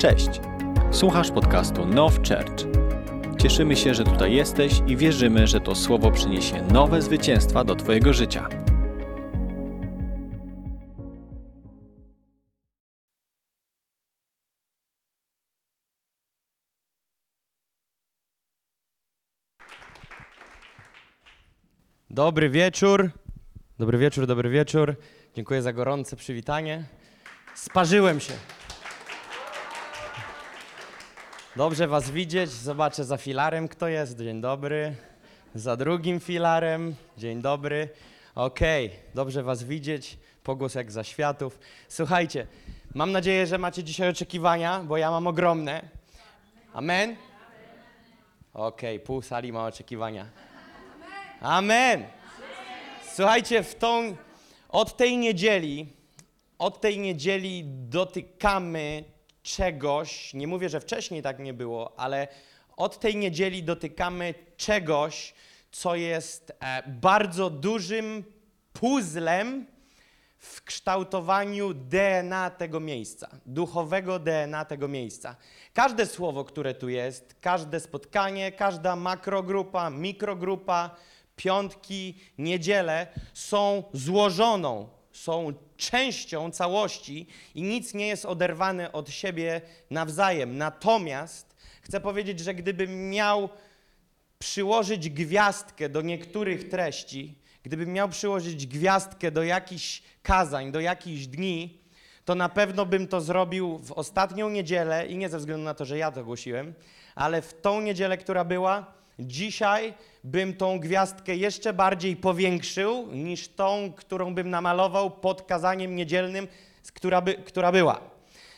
Cześć! Słuchasz podcastu Now Church. Cieszymy się, że tutaj jesteś i wierzymy, że to słowo przyniesie nowe zwycięstwa do Twojego życia. Dobry wieczór. Dobry wieczór, dobry wieczór. Dziękuję za gorące przywitanie. Sparzyłem się. Dobrze Was widzieć. Zobaczę za filarem, kto jest. Dzień dobry. Za drugim filarem. Dzień dobry. Okej, dobrze Was widzieć. Pogłos jak za światów. Słuchajcie, mam nadzieję, że macie dzisiaj oczekiwania, bo ja mam ogromne. Amen? Okej, pół sali ma oczekiwania. Amen. Słuchajcie, w tą, od tej niedzieli, od tej niedzieli dotykamy czegoś, nie mówię, że wcześniej tak nie było, ale od tej niedzieli dotykamy czegoś, co jest e, bardzo dużym puzzlem w kształtowaniu DNA tego miejsca, duchowego DNA tego miejsca. Każde słowo, które tu jest, każde spotkanie, każda makrogrupa, mikrogrupa, piątki, niedziele są złożoną, są częścią całości i nic nie jest oderwane od siebie nawzajem. Natomiast chcę powiedzieć, że gdybym miał przyłożyć gwiazdkę do niektórych treści, gdybym miał przyłożyć gwiazdkę do jakichś kazań, do jakichś dni, to na pewno bym to zrobił w ostatnią niedzielę i nie ze względu na to, że ja to głosiłem, ale w tą niedzielę, która była, dzisiaj bym tą gwiazdkę jeszcze bardziej powiększył niż tą, którą bym namalował pod kazaniem niedzielnym, która, by, która była.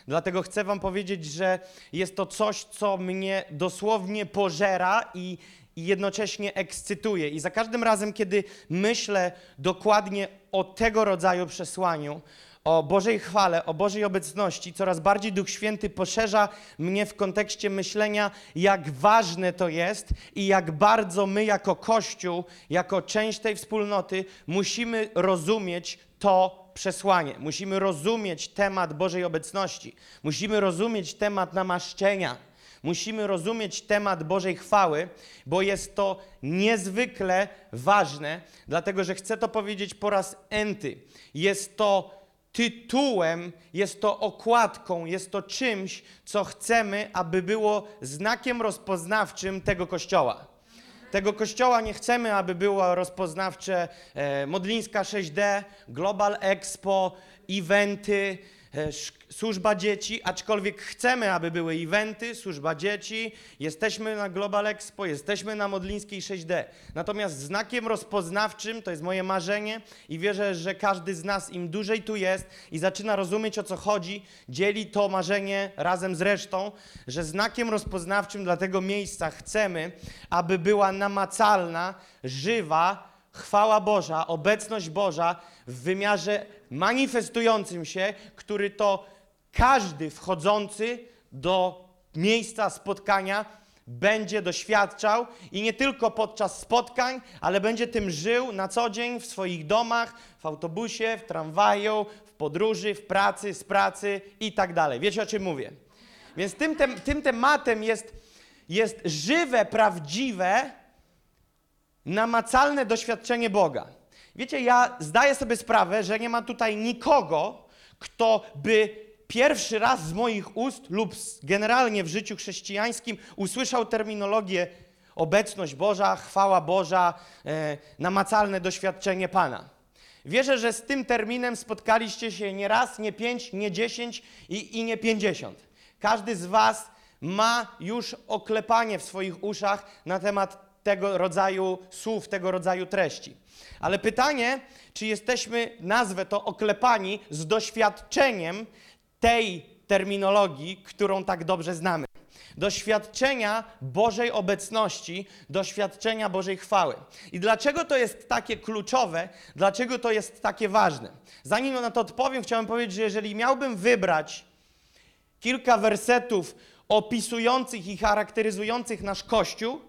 Dlatego chcę Wam powiedzieć, że jest to coś, co mnie dosłownie pożera i, i jednocześnie ekscytuje. I za każdym razem, kiedy myślę dokładnie o tego rodzaju przesłaniu, o Bożej chwale, o Bożej obecności, coraz bardziej Duch Święty poszerza mnie w kontekście myślenia, jak ważne to jest i jak bardzo my, jako Kościół, jako część tej wspólnoty, musimy rozumieć to przesłanie. Musimy rozumieć temat Bożej obecności. Musimy rozumieć temat namaszczenia. Musimy rozumieć temat Bożej chwały, bo jest to niezwykle ważne, dlatego że chcę to powiedzieć po raz enty. Jest to tytułem, jest to okładką, jest to czymś, co chcemy, aby było znakiem rozpoznawczym tego kościoła. Tego kościoła nie chcemy, aby było rozpoznawcze e, Modlińska 6D, Global Expo, eventy, służba dzieci, aczkolwiek chcemy, aby były eventy, służba dzieci, jesteśmy na Global Expo, jesteśmy na Modlińskiej 6D. Natomiast znakiem rozpoznawczym, to jest moje marzenie i wierzę, że każdy z nas im dłużej tu jest i zaczyna rozumieć o co chodzi, dzieli to marzenie razem z resztą, że znakiem rozpoznawczym dla tego miejsca chcemy, aby była namacalna, żywa, chwała Boża, obecność Boża w wymiarze manifestującym się, który to każdy wchodzący do miejsca spotkania będzie doświadczał i nie tylko podczas spotkań, ale będzie tym żył na co dzień w swoich domach, w autobusie, w tramwaju, w podróży, w pracy, z pracy i tak dalej. Wiecie o czym mówię? Więc tym, tem, tym tematem jest, jest żywe, prawdziwe, namacalne doświadczenie Boga. Wiecie, ja zdaję sobie sprawę, że nie ma tutaj nikogo, kto by pierwszy raz z moich ust lub generalnie w życiu chrześcijańskim usłyszał terminologię obecność Boża, chwała Boża, e, namacalne doświadczenie Pana. Wierzę, że z tym terminem spotkaliście się nie raz, nie pięć, nie dziesięć i, i nie pięćdziesiąt. Każdy z Was ma już oklepanie w swoich uszach na temat tego rodzaju słów, tego rodzaju treści. Ale pytanie, czy jesteśmy, nazwę to, oklepani z doświadczeniem tej terminologii, którą tak dobrze znamy. Doświadczenia Bożej obecności, doświadczenia Bożej chwały. I dlaczego to jest takie kluczowe, dlaczego to jest takie ważne? Zanim na to odpowiem, chciałem powiedzieć, że jeżeli miałbym wybrać kilka wersetów opisujących i charakteryzujących nasz Kościół,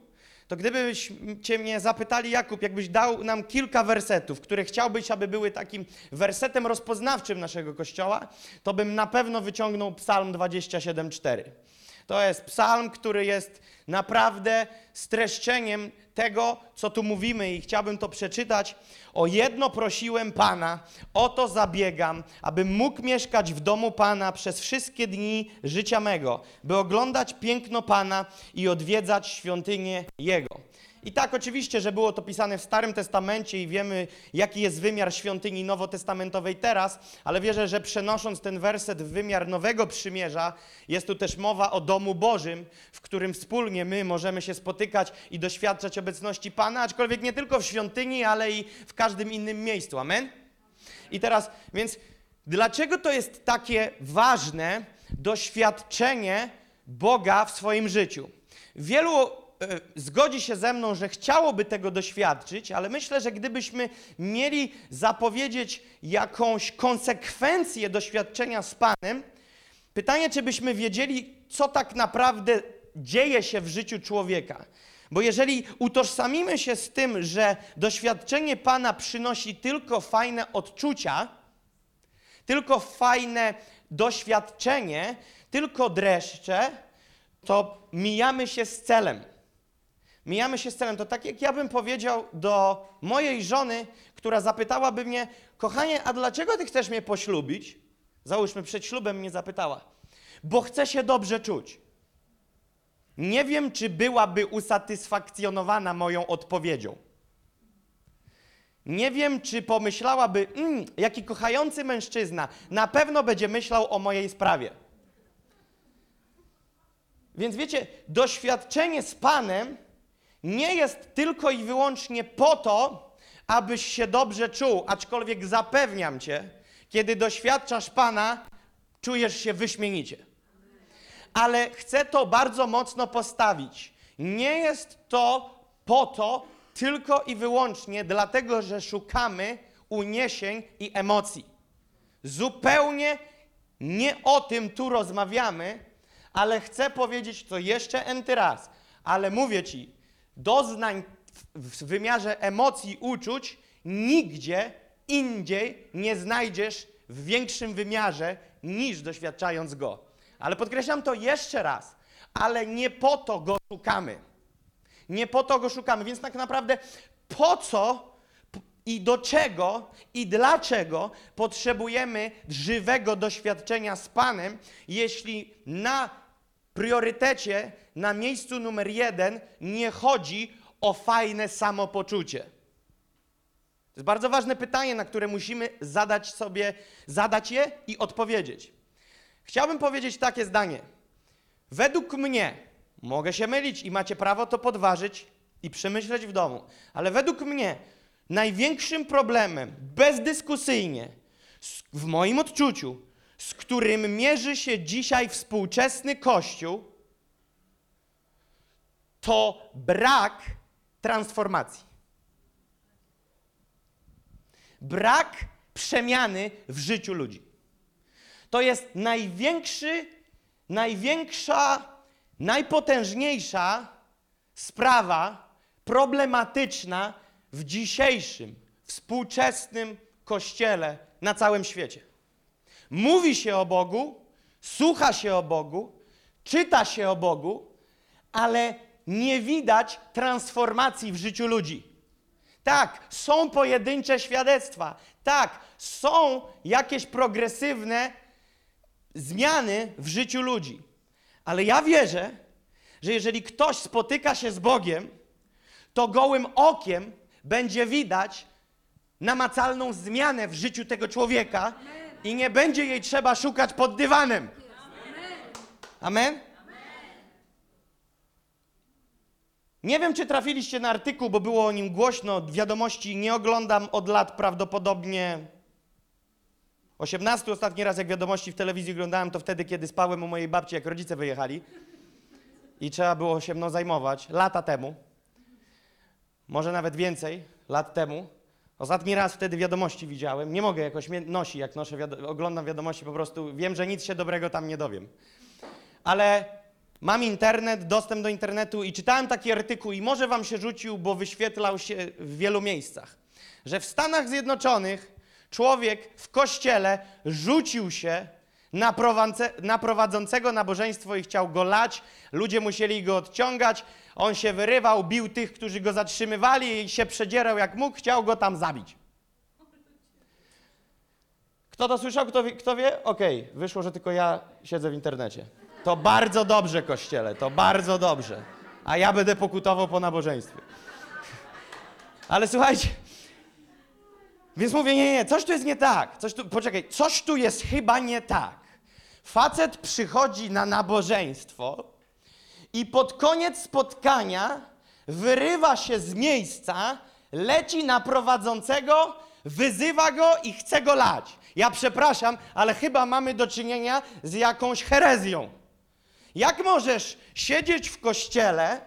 to gdybyście mnie zapytali, Jakub, jakbyś dał nam kilka wersetów, które chciałbyś, aby były takim wersetem rozpoznawczym naszego kościoła, to bym na pewno wyciągnął Psalm 27,4. To jest psalm, który jest naprawdę streszczeniem tego, co tu mówimy, i chciałbym to przeczytać. O jedno prosiłem Pana, o to zabiegam, abym mógł mieszkać w domu Pana przez wszystkie dni życia mego, by oglądać piękno Pana i odwiedzać świątynię Jego. I tak oczywiście, że było to pisane w Starym Testamencie i wiemy, jaki jest wymiar świątyni nowotestamentowej teraz, ale wierzę, że przenosząc ten werset w wymiar Nowego Przymierza, jest tu też mowa o domu Bożym, w którym wspólnie my możemy się spotykać i doświadczać obecności Pana, aczkolwiek nie tylko w świątyni, ale i w każdym innym miejscu. Amen? I teraz, więc dlaczego to jest takie ważne doświadczenie Boga w swoim życiu? Wielu zgodzi się ze mną, że chciałoby tego doświadczyć, ale myślę, że gdybyśmy mieli zapowiedzieć jakąś konsekwencję doświadczenia z Panem, pytanie, czy byśmy wiedzieli, co tak naprawdę dzieje się w życiu człowieka. Bo jeżeli utożsamimy się z tym, że doświadczenie Pana przynosi tylko fajne odczucia, tylko fajne doświadczenie, tylko dreszcze, to mijamy się z celem. Mijamy się z celem. To tak jak ja bym powiedział do mojej żony, która zapytałaby mnie, kochanie, a dlaczego ty chcesz mnie poślubić? Załóżmy, przed ślubem mnie zapytała. Bo chcę się dobrze czuć. Nie wiem, czy byłaby usatysfakcjonowana moją odpowiedzią. Nie wiem, czy pomyślałaby, mm, jaki kochający mężczyzna, na pewno będzie myślał o mojej sprawie. Więc wiecie, doświadczenie z Panem nie jest tylko i wyłącznie po to, abyś się dobrze czuł, aczkolwiek zapewniam cię, kiedy doświadczasz Pana, czujesz się wyśmienicie. Ale chcę to bardzo mocno postawić. Nie jest to po to tylko i wyłącznie dlatego, że szukamy uniesień i emocji. Zupełnie nie o tym tu rozmawiamy, ale chcę powiedzieć to jeszcze enty raz. Ale mówię ci, doznań w, wymiarze emocji, uczuć nigdzie indziej nie znajdziesz w większym wymiarze niż doświadczając go. Ale podkreślam to jeszcze raz, ale nie po to go szukamy. Nie po to go szukamy, więc tak naprawdę po co i do czego i dlaczego potrzebujemy żywego doświadczenia z Panem, jeśli na priorytecie, na miejscu numer jeden nie chodzi o fajne samopoczucie. To jest bardzo ważne pytanie, na które musimy zadać sobie, zadać je i odpowiedzieć. Chciałbym powiedzieć takie zdanie. Według mnie, mogę się mylić i macie prawo to podważyć i przemyśleć w domu, ale według mnie największym problemem, bezdyskusyjnie, w moim odczuciu, z którym mierzy się dzisiaj współczesny Kościół, to brak transformacji. Brak przemiany w życiu ludzi. To jest największy, największa, najpotężniejsza sprawa problematyczna w dzisiejszym, współczesnym kościele na całym świecie. Mówi się o Bogu, słucha się o Bogu, czyta się o Bogu, ale nie widać transformacji w życiu ludzi. Tak, są pojedyncze świadectwa. Tak, są jakieś progresywne zmiany w życiu ludzi. Ale ja wierzę, że jeżeli ktoś spotyka się z Bogiem, to gołym okiem będzie widać namacalną zmianę w życiu tego człowieka i nie będzie jej trzeba szukać pod dywanem. Amen? Nie wiem, czy trafiliście na artykuł, bo było o nim głośno. Wiadomości nie oglądam od lat prawdopodobnie 18. Ostatni raz, jak wiadomości w telewizji oglądałem, to wtedy, kiedy spałem u mojej babci, jak rodzice wyjechali. I trzeba było się mną zajmować. Lata temu. Może nawet więcej lat temu. Ostatni raz wtedy wiadomości widziałem. Nie mogę jakoś mnie nosi, jak noszę wiado- oglądam wiadomości, po prostu wiem, że nic się dobrego tam nie dowiem. Ale mam internet, dostęp do internetu i czytałem taki artykuł i może wam się rzucił, bo wyświetlał się w wielu miejscach, że w Stanach Zjednoczonych człowiek w kościele rzucił się na, prowadzącego nabożeństwo i chciał go lać. Ludzie musieli go odciągać. On się wyrywał, bił tych, którzy go zatrzymywali i się przedzierał jak mógł, chciał go tam zabić. Kto to słyszał? Kto wie? Kto wie? Okej, wyszło, że tylko ja siedzę w internecie. To bardzo dobrze, kościele, to bardzo dobrze. A ja będę pokutował po nabożeństwie. Ale słuchajcie, więc mówię, nie, nie, coś tu jest nie tak. Coś tu, poczekaj, coś tu jest chyba nie tak. Facet przychodzi na nabożeństwo i pod koniec spotkania wyrywa się z miejsca, leci na prowadzącego, wyzywa go i chce go lać. Ja przepraszam, ale chyba mamy do czynienia z jakąś herezją. Jak możesz siedzieć w kościele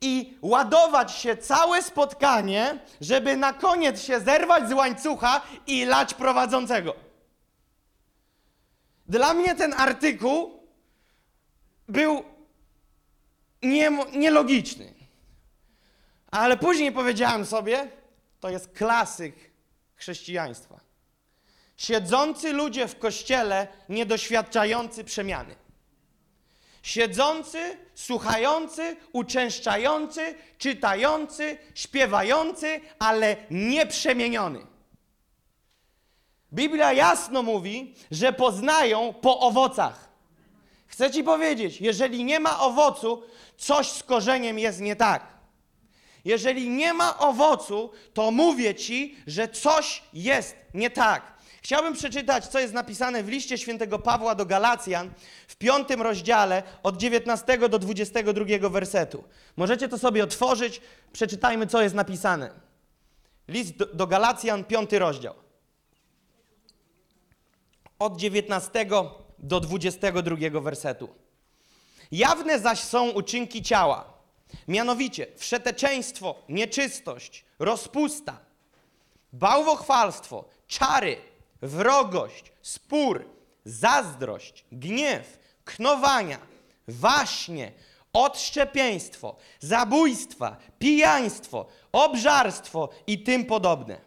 i ładować się całe spotkanie, żeby na koniec się zerwać z łańcucha i lać prowadzącego? Dla mnie ten artykuł był nie, nielogiczny. Ale później powiedziałem sobie, to jest klasyk chrześcijaństwa. Siedzący ludzie w kościele, niedoświadczający przemiany. Siedzący, słuchający, uczęszczający, czytający, śpiewający, ale nieprzemieniony. Biblia jasno mówi, że poznają po owocach. Chcę ci powiedzieć, jeżeli nie ma owocu, coś z korzeniem jest nie tak. Jeżeli nie ma owocu, to mówię ci, że coś jest nie tak. Chciałbym przeczytać, co jest napisane w liście świętego Pawła do Galacjan w piątym rozdziale od 19 do 22 wersetu. Możecie to sobie otworzyć, przeczytajmy, co jest napisane. List do, do Galacjan, piąty rozdział. Od 19 do 22 wersetu. Jawne zaś są uczynki ciała, mianowicie wszeteczeństwo, nieczystość, rozpusta, bałwochwalstwo, czary, wrogość, spór, zazdrość, gniew, knowania, waśnie, odszczepieństwo, zabójstwa, pijaństwo, obżarstwo i tym podobne.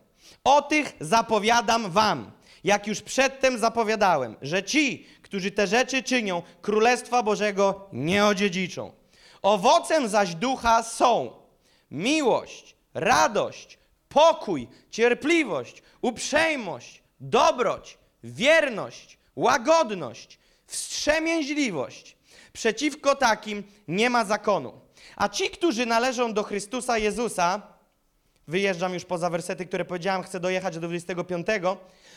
O tych zapowiadam wam, jak już przedtem zapowiadałem, że ci, którzy te rzeczy czynią, Królestwa Bożego nie odziedziczą. Owocem zaś ducha są miłość, radość, pokój, cierpliwość, uprzejmość, dobroć, wierność, łagodność, wstrzemięźliwość. Przeciwko takim nie ma zakonu. A ci, którzy należą do Chrystusa Jezusa, wyjeżdżam już poza wersety, które powiedziałem, chcę dojechać do 25,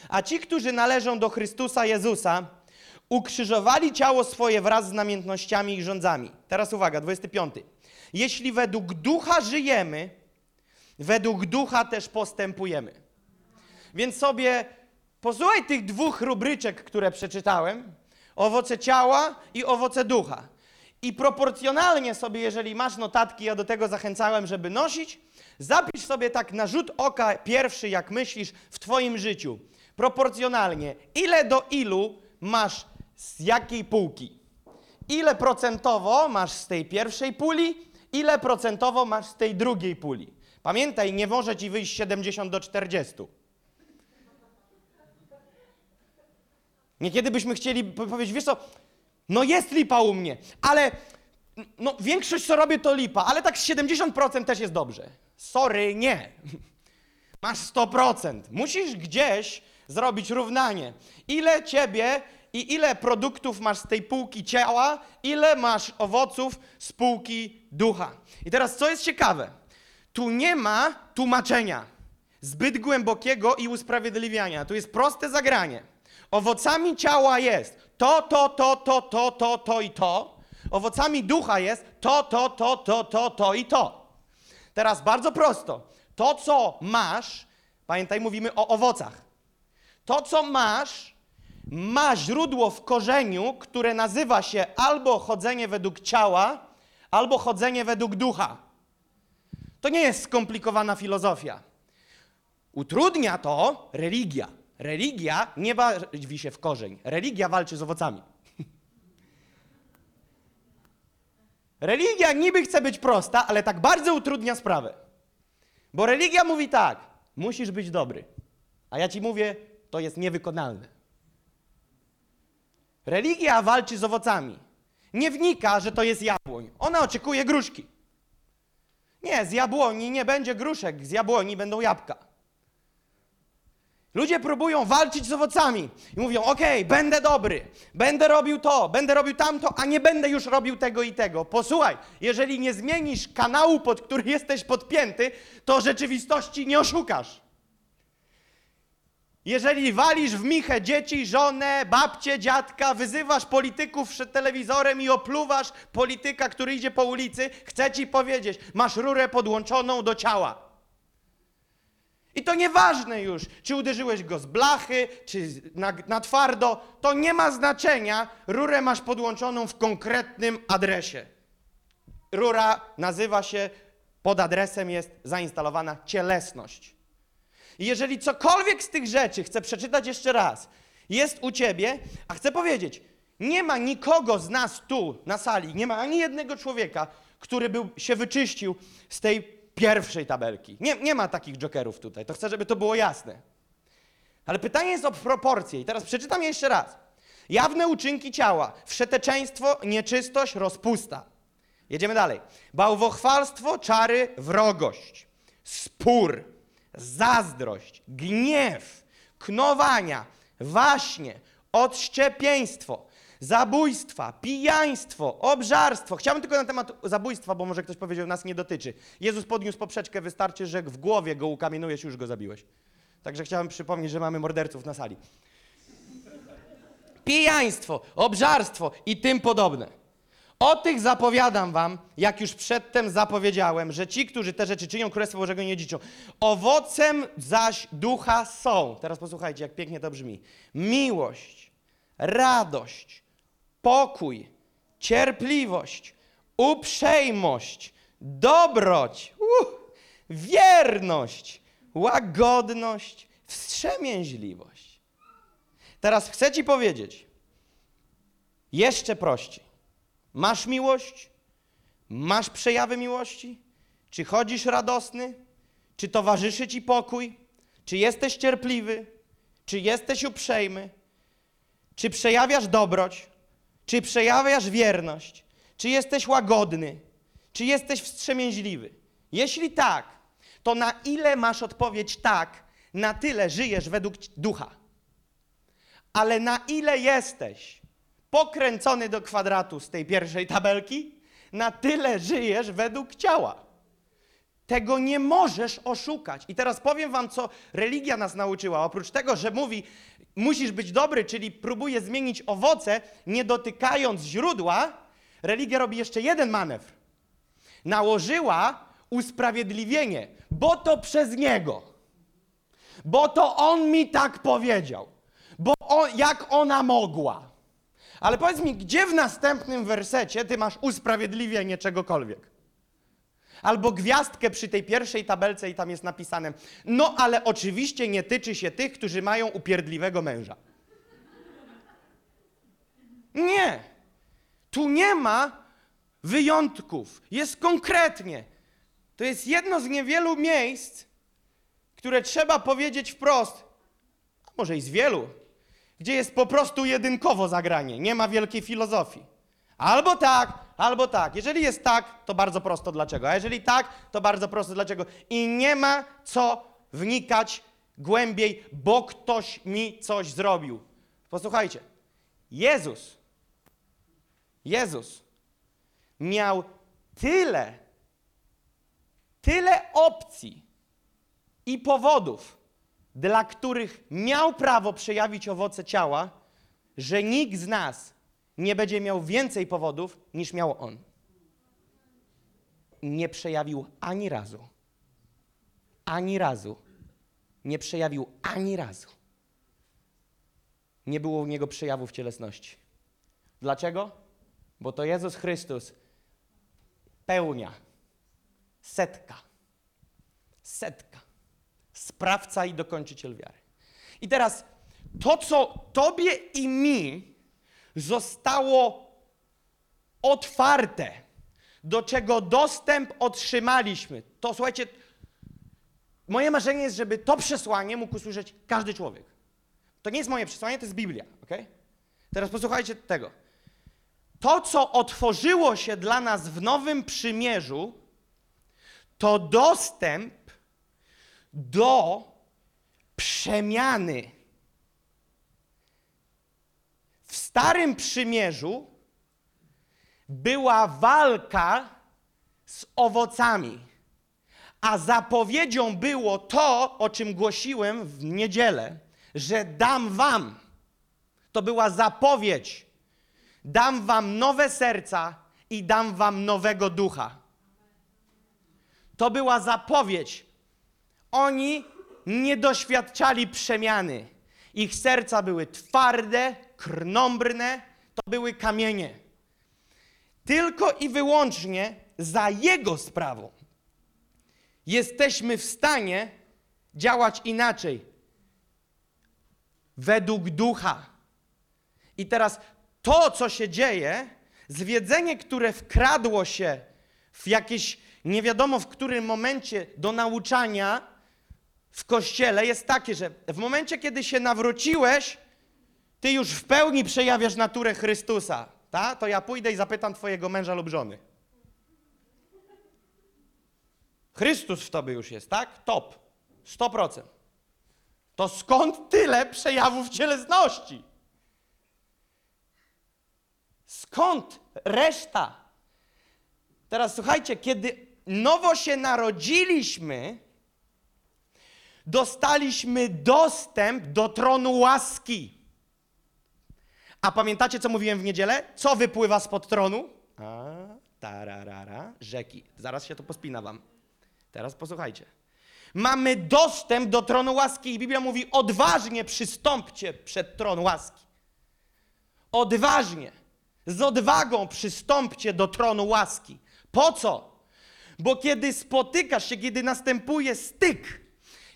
a ci, którzy należą do Chrystusa Jezusa, ukrzyżowali ciało swoje wraz z namiętnościami i rządzami. Teraz uwaga, 25. Jeśli według ducha żyjemy, według ducha też postępujemy. Więc sobie posłuchaj tych dwóch rubryczek, które przeczytałem: owoce ciała i owoce ducha. I proporcjonalnie sobie, jeżeli masz notatki, ja do tego zachęcałem, żeby nosić, zapisz sobie tak na rzut oka pierwszy, jak myślisz w Twoim życiu. Proporcjonalnie, ile do ilu masz z jakiej półki? Ile procentowo masz z tej pierwszej puli, ile procentowo masz z tej drugiej puli? Pamiętaj, nie może ci wyjść 70 do 40. Niekiedy byśmy chcieli po- powiedzieć, wiesz co, no jest lipa u mnie, ale no większość co robię to lipa, ale tak z 70% też jest dobrze. Sorry, nie. Masz 100%. Musisz gdzieś zrobić równanie. Ile ciebie i ile produktów masz z tej półki ciała, ile masz owoców z półki ducha. I teraz co jest ciekawe? Tu nie ma tłumaczenia zbyt głębokiego i usprawiedliwiania. Tu jest proste zagranie. Owocami ciała jest to, to, to, to, to, to, to i to. Owocami ducha jest to, to, to, to, to, to i to. Teraz bardzo prosto. To, co masz, pamiętaj, mówimy o owocach. To, co masz, ma źródło w korzeniu, które nazywa się albo chodzenie według ciała, albo chodzenie według ducha. To nie jest skomplikowana filozofia. Utrudnia to religia. Religia nie bawi się w korzeń. Religia walczy z owocami. Religia niby chce być prosta, ale tak bardzo utrudnia sprawę. Bo religia mówi tak: musisz być dobry. A ja ci mówię, to jest niewykonalne. Religia walczy z owocami. Nie wnika, że to jest jabłoń. Ona oczekuje gruszki. Nie, z jabłoni nie będzie gruszek, z jabłoni będą jabłka. Ludzie próbują walczyć z owocami i mówią: OK, będę dobry, będę robił to, będę robił tamto, a nie będę już robił tego i tego. Posłuchaj, jeżeli nie zmienisz kanału, pod który jesteś podpięty, to rzeczywistości nie oszukasz. Jeżeli walisz w michę dzieci, żonę, babcię, dziadka, wyzywasz polityków przed telewizorem i opluwasz polityka, który idzie po ulicy, chcę ci powiedzieć, masz rurę podłączoną do ciała. I to nieważne już, czy uderzyłeś go z blachy, czy na, na twardo, to nie ma znaczenia. Rurę masz podłączoną w konkretnym adresie. Rura nazywa się, pod adresem jest zainstalowana cielesność. I jeżeli cokolwiek z tych rzeczy, chcę przeczytać jeszcze raz, jest u ciebie, a chcę powiedzieć, nie ma nikogo z nas tu na sali, nie ma ani jednego człowieka, który był, się wyczyścił z tej pierwszej tabelki. Nie, nie ma takich jokerów tutaj, to chcę, żeby to było jasne. Ale pytanie jest o proporcje i teraz przeczytam je jeszcze raz. Jawne uczynki ciała, wszeteczeństwo, nieczystość, rozpusta. Jedziemy dalej. Bałwochwalstwo, czary, wrogość, spór, zazdrość, gniew, knowania, waśnie, odszczepieństwo, zabójstwa, pijaństwo, obżarstwo. Chciałbym tylko na temat zabójstwa, bo może ktoś powiedział, nas nie dotyczy. Jezus podniósł poprzeczkę, wystarczy, że w głowie go ukamienujesz, już go zabiłeś. Także chciałem przypomnieć, że mamy morderców na sali. Pijaństwo, obżarstwo i tym podobne. O tych zapowiadam wam, jak już przedtem zapowiedziałem, że ci, którzy te rzeczy czynią, Królestwo Bożego nie dziedziczą. Owocem zaś ducha są, teraz posłuchajcie, jak pięknie to brzmi, miłość, radość, pokój, cierpliwość, uprzejmość, dobroć, uh, wierność, łagodność, wstrzemięźliwość. Teraz chcę ci powiedzieć, jeszcze prościej. Masz miłość? Masz przejawy miłości? Czy chodzisz radosny? Czy towarzyszy ci pokój? Czy jesteś cierpliwy? Czy jesteś uprzejmy? Czy przejawiasz dobroć? Czy przejawiasz wierność? Czy jesteś łagodny? Czy jesteś wstrzemięźliwy? Jeśli tak, to na ile masz odpowiedź tak, na tyle żyjesz według ducha. Ale na ile jesteś pokręcony do kwadratu z tej pierwszej tabelki, na tyle żyjesz według ciała. Tego nie możesz oszukać. I teraz powiem wam, co religia nas nauczyła. Oprócz tego, że mówi, musisz być dobry, czyli próbuje zmienić owoce, nie dotykając źródła, religia robi jeszcze jeden manewr. Nałożyła usprawiedliwienie, bo to przez niego. Bo to on mi tak powiedział. Bo on, jak ona mogła. Ale powiedz mi, gdzie w następnym wersecie ty masz usprawiedliwienie czegokolwiek? Albo gwiazdkę przy tej pierwszej tabelce i tam jest napisane, no ale oczywiście nie tyczy się tych, którzy mają upierdliwego męża. Nie. Tu nie ma wyjątków. Jest konkretnie. To jest jedno z niewielu miejsc, które trzeba powiedzieć wprost, a może i z wielu, gdzie jest po prostu jedynkowo zagranie, nie ma wielkiej filozofii. Albo tak, albo tak. Jeżeli jest tak, to bardzo prosto dlaczego. A jeżeli tak, to bardzo prosto dlaczego. I nie ma co wnikać głębiej, bo ktoś mi coś zrobił. Posłuchajcie. Jezus, Jezus miał tyle, tyle opcji i powodów, dla których miał prawo przejawić owoce ciała, że nikt z nas nie będzie miał więcej powodów niż miał on. Nie przejawił ani razu. Ani razu. Nie przejawił ani razu. Nie było u niego przejawów cielesności. Dlaczego? Bo to Jezus Chrystus pełnia setka. Setka sprawca i dokończyciel wiary. I teraz to, co tobie i mi zostało otwarte, do czego dostęp otrzymaliśmy. To słuchajcie, moje marzenie jest, żeby to przesłanie mógł usłyszeć każdy człowiek. To nie jest moje przesłanie, to jest Biblia, ok? Teraz posłuchajcie tego. To, co otworzyło się dla nas w Nowym Przymierzu, to dostęp do przemiany. W Starym Przymierzu była walka z owocami, a zapowiedzią było to, o czym głosiłem w niedzielę, że dam wam. To była zapowiedź. Dam wam nowe serca i dam wam nowego ducha. To była zapowiedź. Oni nie doświadczali przemiany. Ich serca były twarde, krnąbrne, to były kamienie. Tylko i wyłącznie za Jego sprawą jesteśmy w stanie działać inaczej. Według ducha. I teraz to, co się dzieje, zwiedzenie, które wkradło się w jakieś nie wiadomo w którym momencie do nauczania w kościele, jest takie, że w momencie, kiedy się nawróciłeś, ty już w pełni przejawiasz naturę Chrystusa. Ta? To ja pójdę i zapytam twojego męża lub żony. Chrystus w tobie już jest, tak? Top. 100%. To skąd tyle przejawów cielesności? Skąd reszta? Teraz słuchajcie, kiedy nowo się narodziliśmy, dostaliśmy dostęp do tronu łaski. A pamiętacie, co mówiłem w niedzielę? Co wypływa spod tronu? A, tararara, rzeki. Zaraz się to pospina wam. Teraz posłuchajcie. Mamy dostęp do tronu łaski i Biblia mówi odważnie przystąpcie przed tron łaski. Odważnie, z odwagą przystąpcie do tronu łaski. Po co? Bo kiedy spotykasz się, kiedy następuje styk,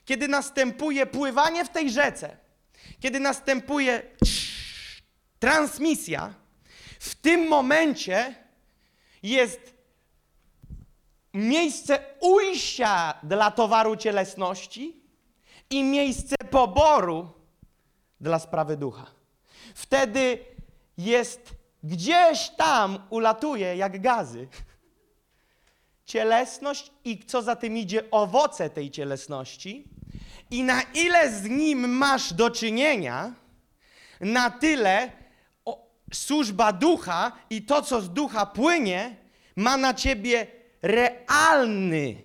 kiedy następuje pływanie w tej rzece, kiedy następuje transmisja, w tym momencie jest miejsce ujścia dla towaru cielesności i miejsce poboru dla sprawy ducha. Wtedy jest gdzieś tam ulatuje jak gazy cielesność i co za tym idzie owoce tej cielesności. I na ile z nim masz do czynienia, na tyle służba ducha i to, co z ducha płynie, ma na ciebie realny,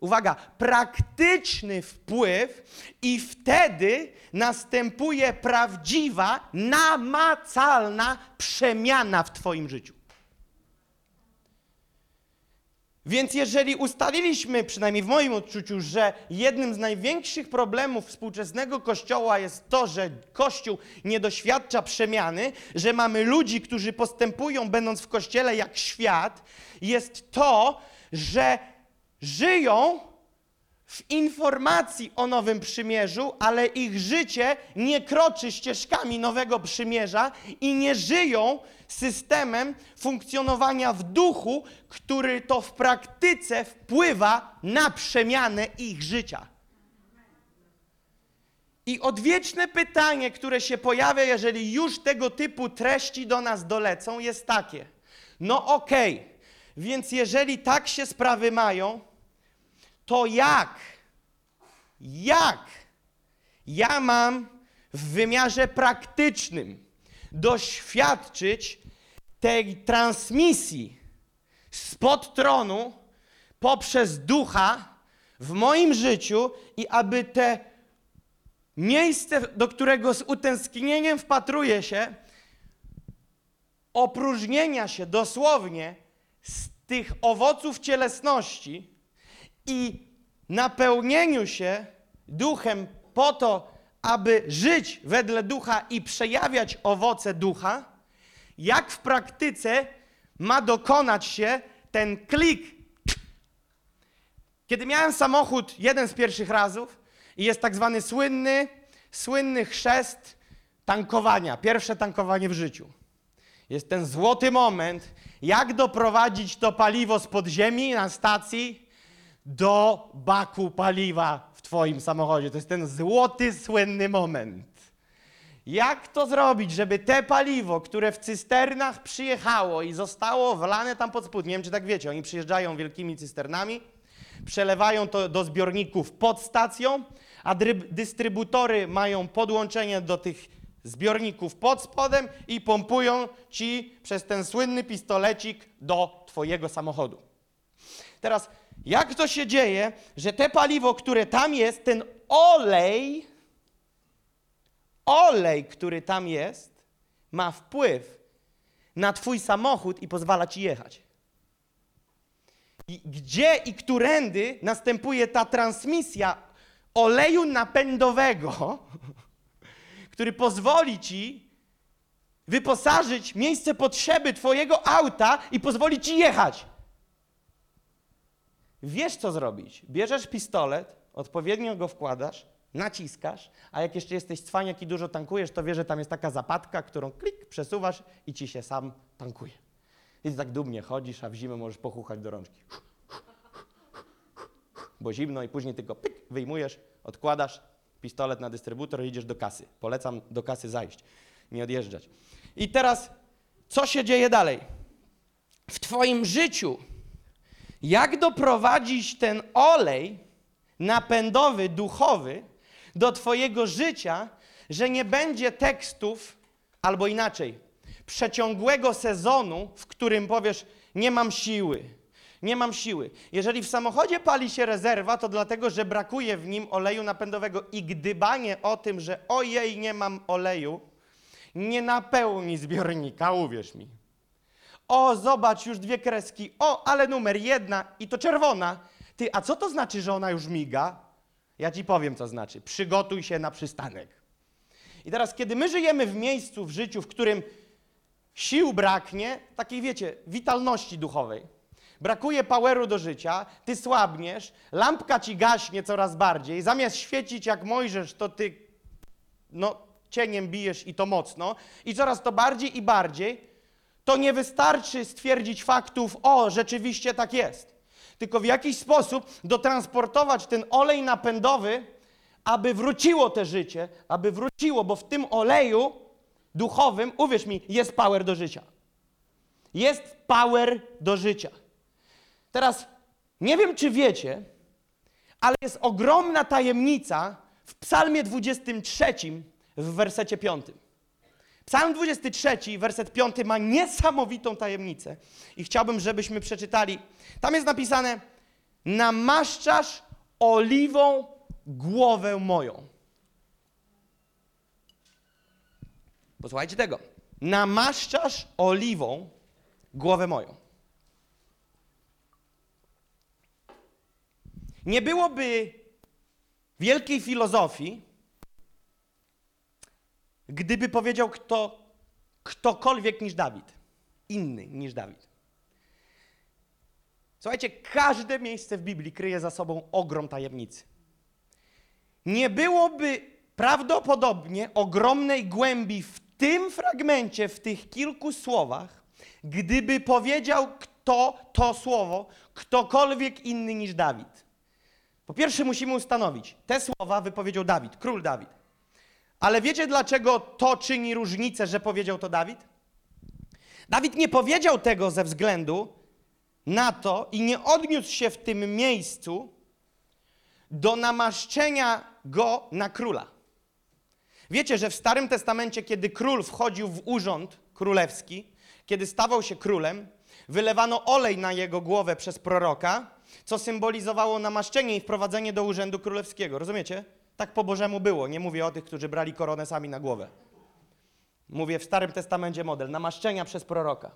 uwaga, praktyczny wpływ, i wtedy następuje prawdziwa, namacalna przemiana w Twoim życiu. Więc jeżeli ustaliliśmy, przynajmniej w moim odczuciu, że jednym z największych problemów współczesnego Kościoła jest to, że Kościół nie doświadcza przemiany, że mamy ludzi, którzy postępują będąc w Kościele jak świat, jest to, że żyją w informacji o Nowym Przymierzu, ale ich życie nie kroczy ścieżkami Nowego Przymierza i nie żyją systemem funkcjonowania w duchu, który to w praktyce wpływa na przemianę ich życia. I odwieczne pytanie, które się pojawia, jeżeli już tego typu treści do nas dolecą, jest takie: no okej, okay, więc jeżeli tak się sprawy mają, to jak, jak? Ja mam w wymiarze praktycznym doświadczyć tej transmisji spod tronu poprzez ducha w moim życiu i aby te miejsce, do którego z utęsknieniem wpatruję się, opróżnienia się dosłownie z tych owoców cielesności i napełnieniu się duchem po to, aby żyć wedle ducha i przejawiać owoce ducha, jak w praktyce ma dokonać się ten klik. Kiedy miałem samochód jeden z pierwszych razów i jest tak zwany słynny, słynny chrzest tankowania, pierwsze tankowanie w życiu. Jest ten złoty moment, jak doprowadzić to paliwo z podziemi na stacji do baku paliwa w Twoim samochodzie. To jest ten złoty, słynny moment. Jak to zrobić, żeby te paliwo, które w cysternach przyjechało i zostało wlane tam pod spód, nie wiem czy tak wiecie, oni przyjeżdżają wielkimi cysternami, przelewają to do zbiorników pod stacją, a dystrybutory mają podłączenie do tych zbiorników pod spodem i pompują ci przez ten słynny pistolecik do twojego samochodu. Teraz, jak to się dzieje, że te paliwo, które tam jest, ten olej, olej, który tam jest, ma wpływ na twój samochód i pozwala ci jechać? I gdzie i którędy następuje ta transmisja oleju napędowego, który pozwoli ci wyposażyć miejsce potrzeby twojego auta i pozwoli ci jechać. Wiesz, co zrobić. Bierzesz pistolet, odpowiednio go wkładasz, naciskasz, a jak jeszcze jesteś cwaniak i dużo tankujesz, to wiesz, że tam jest taka zapadka, którą klik, przesuwasz i ci się sam tankuje. I tak dumnie chodzisz, a w zimę możesz pochuchać do rączki. Bo zimno i później tylko pyk, wyjmujesz, odkładasz pistolet na dystrybutor i idziesz do kasy. Polecam do kasy zajść, nie odjeżdżać. I teraz, co się dzieje dalej? W Twoim życiu, jak doprowadzić ten olej napędowy, duchowy do Twojego życia, że nie będzie tekstów, albo inaczej, przeciągłego sezonu, w którym powiesz, nie mam siły, nie mam siły. Jeżeli w samochodzie pali się rezerwa, to dlatego, że brakuje w nim oleju napędowego i gdybanie o tym, że ojej, nie mam oleju, nie napełni zbiornika, uwierz mi. O, zobacz, już dwie kreski. O, ale numer jedna i to czerwona. Ty, a co to znaczy, że ona już miga? Ja ci powiem, co znaczy. Przygotuj się na przystanek. I teraz, kiedy my żyjemy w miejscu w życiu, w którym sił braknie, takiej wiecie, witalności duchowej, brakuje poweru do życia, ty słabniesz, lampka ci gaśnie coraz bardziej, zamiast świecić jak Mojżesz, to ty no, cieniem bijesz i to mocno, i coraz to bardziej i bardziej, to nie wystarczy stwierdzić faktów, o, rzeczywiście tak jest. Tylko w jakiś sposób dotransportować ten olej napędowy, aby wróciło te życie, aby wróciło, bo w tym oleju duchowym, uwierz mi, jest power do życia. Jest power do życia. Teraz nie wiem, czy wiecie, ale jest ogromna tajemnica w Psalmie 23 w wersecie 5. Psalm 23, werset 5 ma niesamowitą tajemnicę i chciałbym, żebyśmy przeczytali. Tam jest napisane: Namaszczasz oliwą głowę moją. Posłuchajcie tego. Namaszczasz oliwą głowę moją. Nie byłoby wielkiej filozofii, gdyby powiedział kto, ktokolwiek niż Dawid. Inny niż Dawid. Słuchajcie, każde miejsce w Biblii kryje za sobą ogrom tajemnicy. Nie byłoby prawdopodobnie ogromnej głębi w tym fragmencie, w tych kilku słowach, gdyby powiedział kto to słowo, ktokolwiek inny niż Dawid. Po pierwsze musimy ustanowić, te słowa wypowiedział Dawid, król Dawid. Ale wiecie dlaczego to czyni różnicę, że powiedział to Dawid? Dawid nie powiedział tego ze względu na to i nie odniósł się w tym miejscu do namaszczenia go na króla. Wiecie, że w Starym Testamencie, kiedy król wchodził w urząd królewski, kiedy stawał się królem, wylewano olej na jego głowę przez proroka, co symbolizowało namaszczenie i wprowadzenie do urzędu królewskiego. Rozumiecie? Tak po Bożemu było. Nie mówię o tych, którzy brali koronę sami na głowę. Mówię w Starym Testamencie model namaszczenia przez proroka.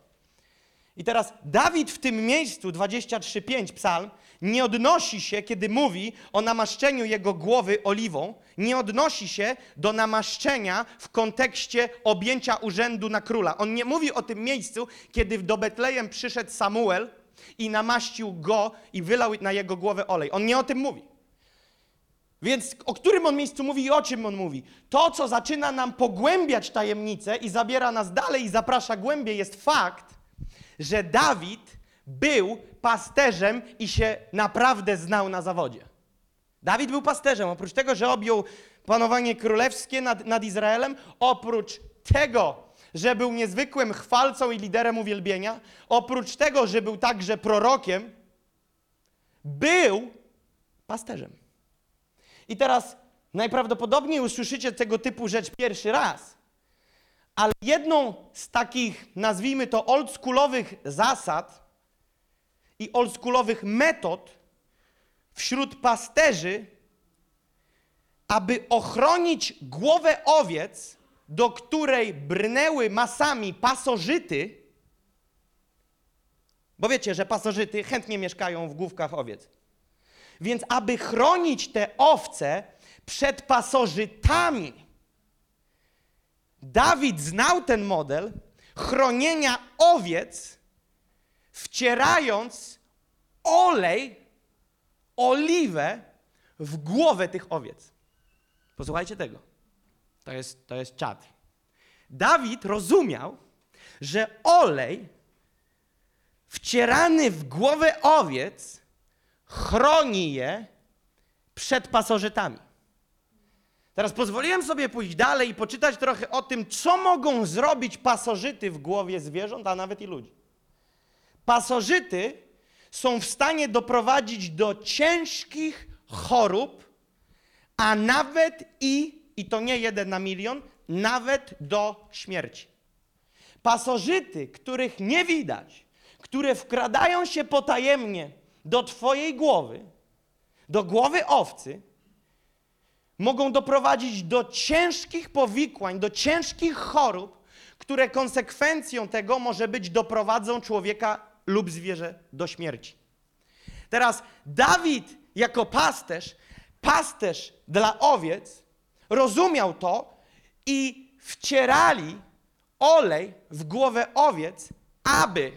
I teraz Dawid w tym miejscu, 23,5 psalm, nie odnosi się, kiedy mówi o namaszczeniu jego głowy oliwą, nie odnosi się do namaszczenia w kontekście objęcia urzędu na króla. On nie mówi o tym miejscu, kiedy do Betlejem przyszedł Samuel i namaścił go i wylał na jego głowę olej. On nie o tym mówi. Więc o którym on miejscu mówi i o czym on mówi? To, co zaczyna nam pogłębiać tajemnicę i zabiera nas dalej i zaprasza głębiej, jest fakt, że Dawid był pasterzem i się naprawdę znał na zawodzie. Dawid był pasterzem. Oprócz tego, że objął panowanie królewskie nad, nad Izraelem, oprócz tego, że był niezwykłym chwalcą i liderem uwielbienia, oprócz tego, że był także prorokiem, był pasterzem. I teraz najprawdopodobniej usłyszycie tego typu rzecz pierwszy raz. Ale jedną z takich, nazwijmy to, oldschoolowych zasad i oldschoolowych metod wśród pasterzy, aby ochronić głowę owiec, do której brnęły masami pasożyty, bo wiecie, że pasożyty chętnie mieszkają w główkach owiec. Więc aby chronić te owce przed pasożytami, Dawid znał ten model chronienia owiec, wcierając olej, oliwę w głowę tych owiec. Posłuchajcie tego. To jest, to jest czad. Dawid rozumiał, że olej wcierany w głowę owiec chroni je przed pasożytami. Teraz pozwoliłem sobie pójść dalej i poczytać trochę o tym, co mogą zrobić pasożyty w głowie zwierząt, a nawet i ludzi. Pasożyty są w stanie doprowadzić do ciężkich chorób, a nawet i, i to nie jeden na milion, nawet do śmierci. Pasożyty, których nie widać, które wkradają się potajemnie do Twojej głowy, do głowy owcy, mogą doprowadzić do ciężkich powikłań, do ciężkich chorób, które konsekwencją tego może być doprowadzą człowieka lub zwierzę do śmierci. Teraz Dawid jako pasterz, pasterz dla owiec, rozumiał to i wcierali olej w głowę owiec, aby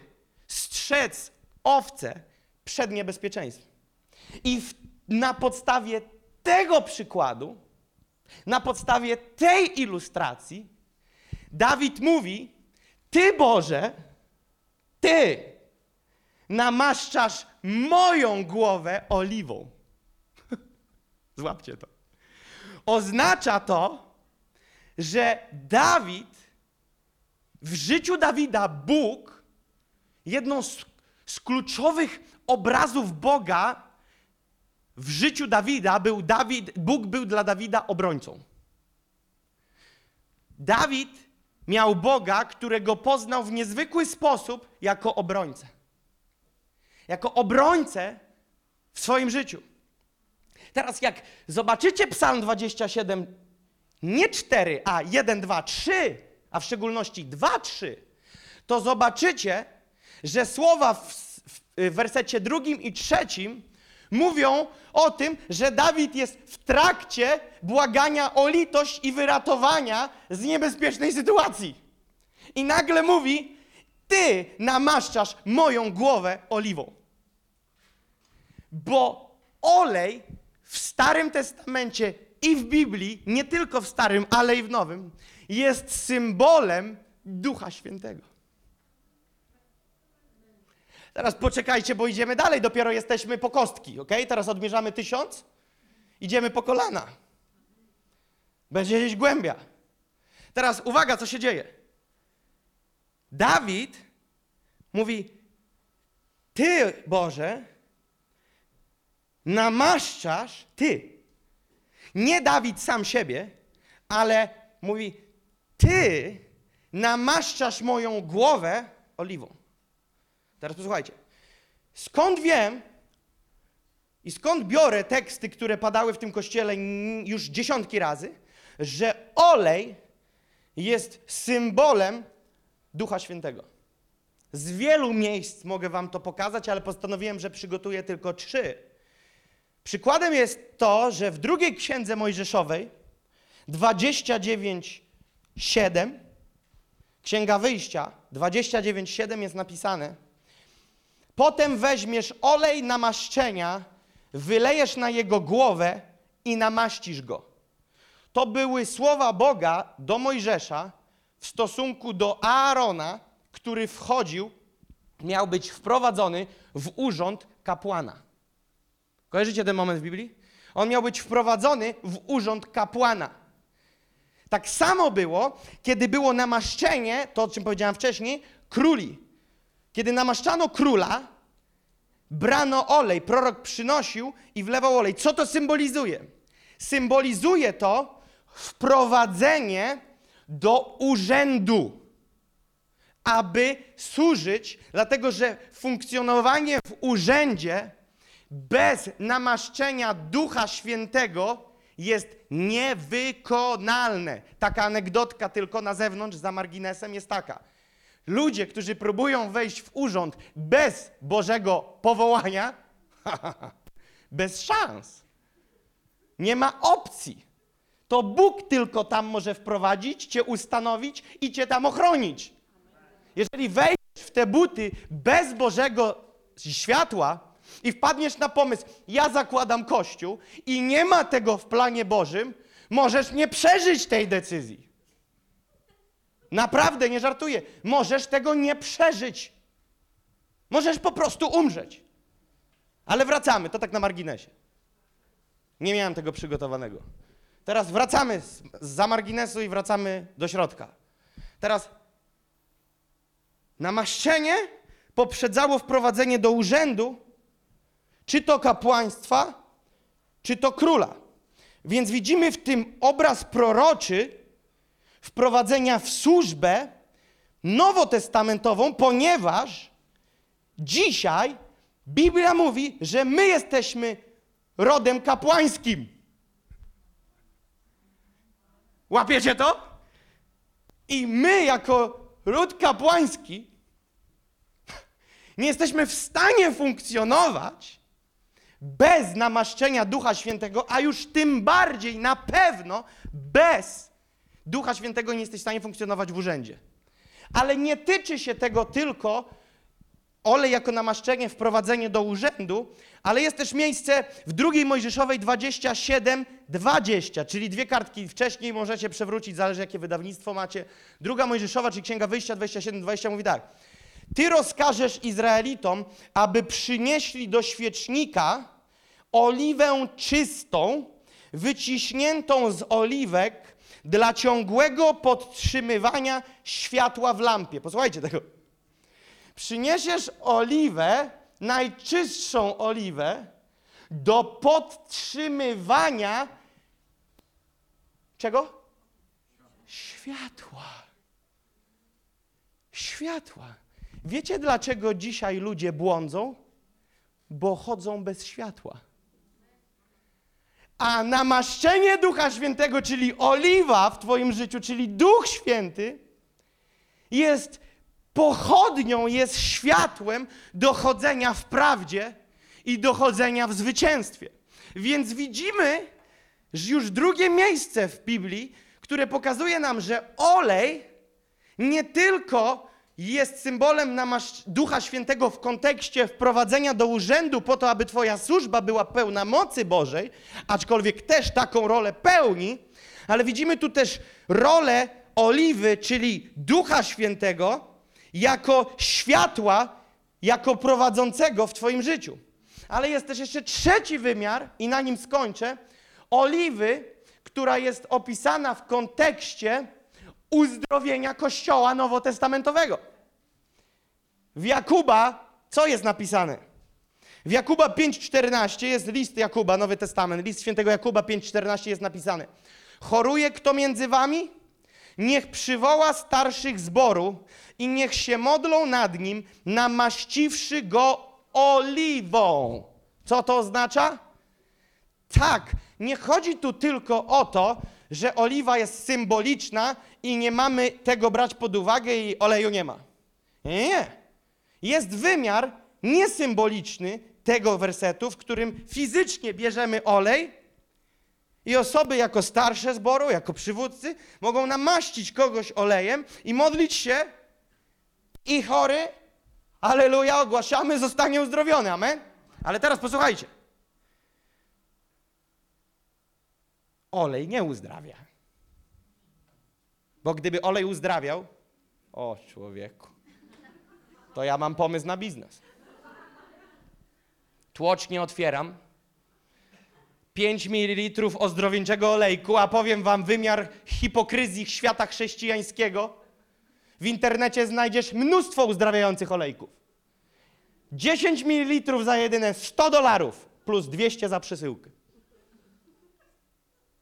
strzec owce przed niebezpieczeństwem. I w, na podstawie tego przykładu, na podstawie tej ilustracji, Dawid mówi: Ty, Boże, Ty namaszczasz moją głowę oliwą. Złapcie to. Oznacza to, że Dawid, w życiu Dawida Bóg, jedną z, z kluczowych obrazów Boga w życiu Dawida był Dawid, Bóg był dla Dawida obrońcą. Dawid miał Boga, którego poznał w niezwykły sposób jako obrońcę. Jako obrońcę w swoim życiu. Teraz jak zobaczycie Psalm 27, nie 4, a 1, 2, 3, a w szczególności 2, 3, to zobaczycie, że słowa w, w wersecie drugim i trzecim mówią o tym, że Dawid jest w trakcie błagania o litość i wyratowania z niebezpiecznej sytuacji. I nagle mówi: Ty namaszczasz moją głowę oliwą. Bo olej w Starym Testamencie i w Biblii, nie tylko w Starym, ale i w Nowym, jest symbolem Ducha Świętego. Teraz poczekajcie, bo idziemy dalej, dopiero jesteśmy po kostki, ok? Teraz odmierzamy tysiąc, idziemy po kolana. Będzie gdzieś głębia. Teraz uwaga, co się dzieje. Dawid mówi, Ty, Boże, namaszczasz, Ty. Nie Dawid sam siebie, ale mówi, Ty namaszczasz moją głowę oliwą. Teraz posłuchajcie. Skąd wiem i skąd biorę teksty, które padały w tym kościele już dziesiątki razy, że olej jest symbolem Ducha Świętego? Z wielu miejsc mogę wam to pokazać, ale postanowiłem, że przygotuję tylko trzy. Przykładem jest to, że w drugiej księdze Mojżeszowej 29:7 Księga Wyjścia 29:7 jest napisane: Potem weźmiesz olej namaszczenia, wylejesz na jego głowę i namaścisz go. To były słowa Boga do Mojżesza w stosunku do Aarona, który wchodził, miał być wprowadzony w urząd kapłana. Kojarzycie ten moment w Biblii? On miał być wprowadzony w urząd kapłana. Tak samo było, kiedy było namaszczenie, to o czym powiedziałem wcześniej, króli. Kiedy namaszczano króla, brano olej, prorok przynosił i wlewał olej. Co to symbolizuje? Symbolizuje to wprowadzenie do urzędu, aby służyć, dlatego że funkcjonowanie w urzędzie bez namaszczenia Ducha Świętego jest niewykonalne. Taka anegdotka tylko na zewnątrz, za marginesem jest taka. Ludzie, którzy próbują wejść w urząd bez Bożego powołania, bez szans. Nie ma opcji. To Bóg tylko tam może wprowadzić, cię ustanowić i cię tam ochronić. Jeżeli wejdziesz w te buty bez Bożego światła i wpadniesz na pomysł, ja zakładam kościół i nie ma tego w planie Bożym, możesz nie przeżyć tej decyzji. Naprawdę, nie żartuję. Możesz tego nie przeżyć. Możesz po prostu umrzeć. Ale wracamy, to tak na marginesie. Nie miałem tego przygotowanego. Teraz wracamy z, za marginesu i wracamy do środka. Teraz namaszczenie poprzedzało wprowadzenie do urzędu, czy to kapłaństwa, czy to króla. Więc widzimy w tym obraz proroczy wprowadzenia w służbę nowotestamentową, ponieważ dzisiaj Biblia mówi, że my jesteśmy rodem kapłańskim. Łapiecie to? I my, jako ród kapłański, nie jesteśmy w stanie funkcjonować bez namaszczenia Ducha Świętego, a już tym bardziej na pewno bez Ducha Świętego nie jesteś w stanie funkcjonować w urzędzie. Ale nie tyczy się tego tylko olej jako namaszczenie, wprowadzenie do urzędu, ale jest też miejsce w drugiej Mojżeszowej 27, 20, czyli dwie kartki wcześniej możecie przewrócić, zależy jakie wydawnictwo macie. Druga Mojżeszowa, czyli Księga Wyjścia 27, 20 mówi tak. Ty rozkażesz Izraelitom, aby przynieśli do świecznika oliwę czystą, wyciśniętą z oliwek dla ciągłego podtrzymywania światła w lampie. Posłuchajcie tego. Przyniesiesz oliwę, najczystszą oliwę, do podtrzymywania czego? Światła. Światła. Wiecie dlaczego dzisiaj ludzie błądzą? Bo chodzą bez światła. A namaszczenie Ducha Świętego, czyli oliwa w Twoim życiu, czyli Duch Święty, jest pochodnią, jest światłem dochodzenia w prawdzie i dochodzenia w zwycięstwie. Więc widzimy już drugie miejsce w Biblii, które pokazuje nam, że olej nie tylko jest symbolem namasz- Ducha Świętego w kontekście wprowadzenia do urzędu po to, aby Twoja służba była pełna mocy Bożej, aczkolwiek też taką rolę pełni, ale widzimy tu też rolę oliwy, czyli Ducha Świętego, jako światła, jako prowadzącego w Twoim życiu. Ale jest też jeszcze trzeci wymiar, i na nim skończę, oliwy, która jest opisana w kontekście uzdrowienia Kościoła Nowotestamentowego. W Jakuba co jest napisane? W Jakuba 5,14 jest list Jakuba, Nowy Testament, list świętego Jakuba 5,14 jest napisane. Choruje kto między wami? Niech przywoła starszych zboru i niech się modlą nad nim, namaściwszy go oliwą. Co to oznacza? Tak, nie chodzi tu tylko o to, że oliwa jest symboliczna i nie mamy tego brać pod uwagę i oleju nie ma. Nie, nie. Jest wymiar niesymboliczny tego wersetu, w którym fizycznie bierzemy olej i osoby jako starsze zboru, jako przywódcy mogą namaścić kogoś olejem i modlić się i chory, aleluja, ogłaszamy, zostanie uzdrowiony, amen? Ale teraz posłuchajcie. olej nie uzdrawia. Bo gdyby olej uzdrawiał, o człowieku, to ja mam pomysł na biznes. Tłocznie otwieram. 5 ml ozdrowieńczego olejku, a powiem wam wymiar hipokryzji świata chrześcijańskiego. W internecie znajdziesz mnóstwo uzdrawiających olejków. 10 ml za jedyne 100 dolarów plus 200 za przesyłkę.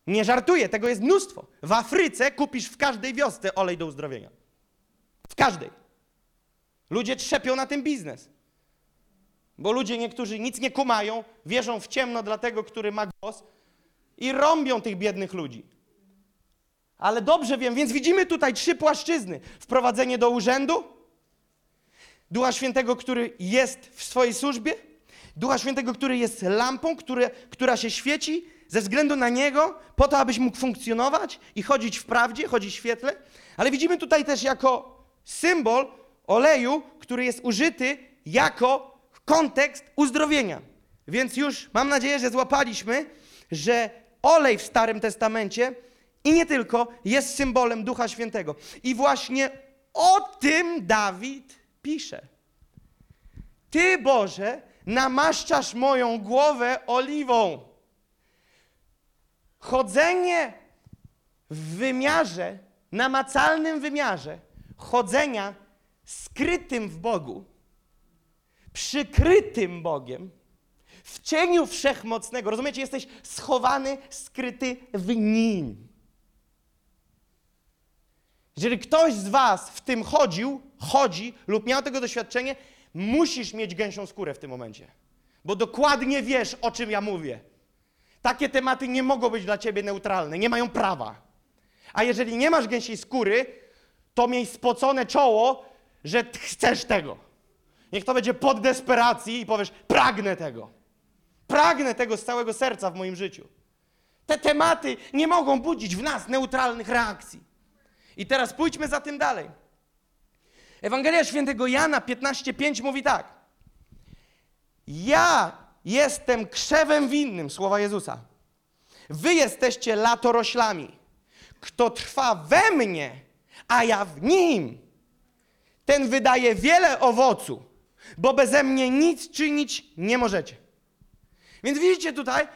Nie żartuję, tego jest mnóstwo. W Afryce kupisz w każdej wiosce olej do uzdrowienia. W każdej. Ludzie trzepią na tym biznes. Bo ludzie niektórzy nic nie kumają, wierzą w ciemno dla tego, który ma głos i rąbią tych biednych ludzi. Ale dobrze wiem, więc widzimy tutaj trzy płaszczyzny. Wprowadzenie do urzędu, Ducha Świętego, który jest w swojej służbie, Ducha Świętego, który jest lampą, która się świeci ze względu na Niego, po to, abyś mógł funkcjonować i chodzić w prawdzie, chodzić w świetle. Ale widzimy tutaj też jako symbol oleju, który jest użyty jako kontekst uzdrowienia. Więc już mam nadzieję, że złapaliśmy, że olej w Starym Testamencie i nie tylko jest symbolem Ducha Świętego. I właśnie o tym Dawid pisze. Ty, Boże, namaszczasz moją głowę oliwą. Chodzenie w wymiarze, namacalnym wymiarze, chodzenia skrytym w Bogu, przykrytym Bogiem, w cieniu wszechmocnego. Rozumiecie, jesteś schowany, skryty w nim. Jeżeli ktoś z Was w tym chodził, chodzi lub miał tego doświadczenie, musisz mieć gęsią skórę w tym momencie. Bo dokładnie wiesz, o czym ja mówię. Takie tematy nie mogą być dla Ciebie neutralne, nie mają prawa. A jeżeli nie masz gęsiej skóry, to miej spocone czoło, że chcesz tego. Niech to będzie pod desperacji i powiesz, pragnę tego. Pragnę tego z całego serca w moim życiu. Te tematy nie mogą budzić w nas neutralnych reakcji. I teraz pójdźmy za tym dalej. Ewangelia Świętego Jana 15:5 mówi tak. Ja jestem krzewem winnym, słowa Jezusa. Wy jesteście latoroślami. Kto trwa we mnie, a ja w nim, ten wydaje wiele owocu, bo beze mnie nic czynić nie możecie. Więc widzicie tutaj,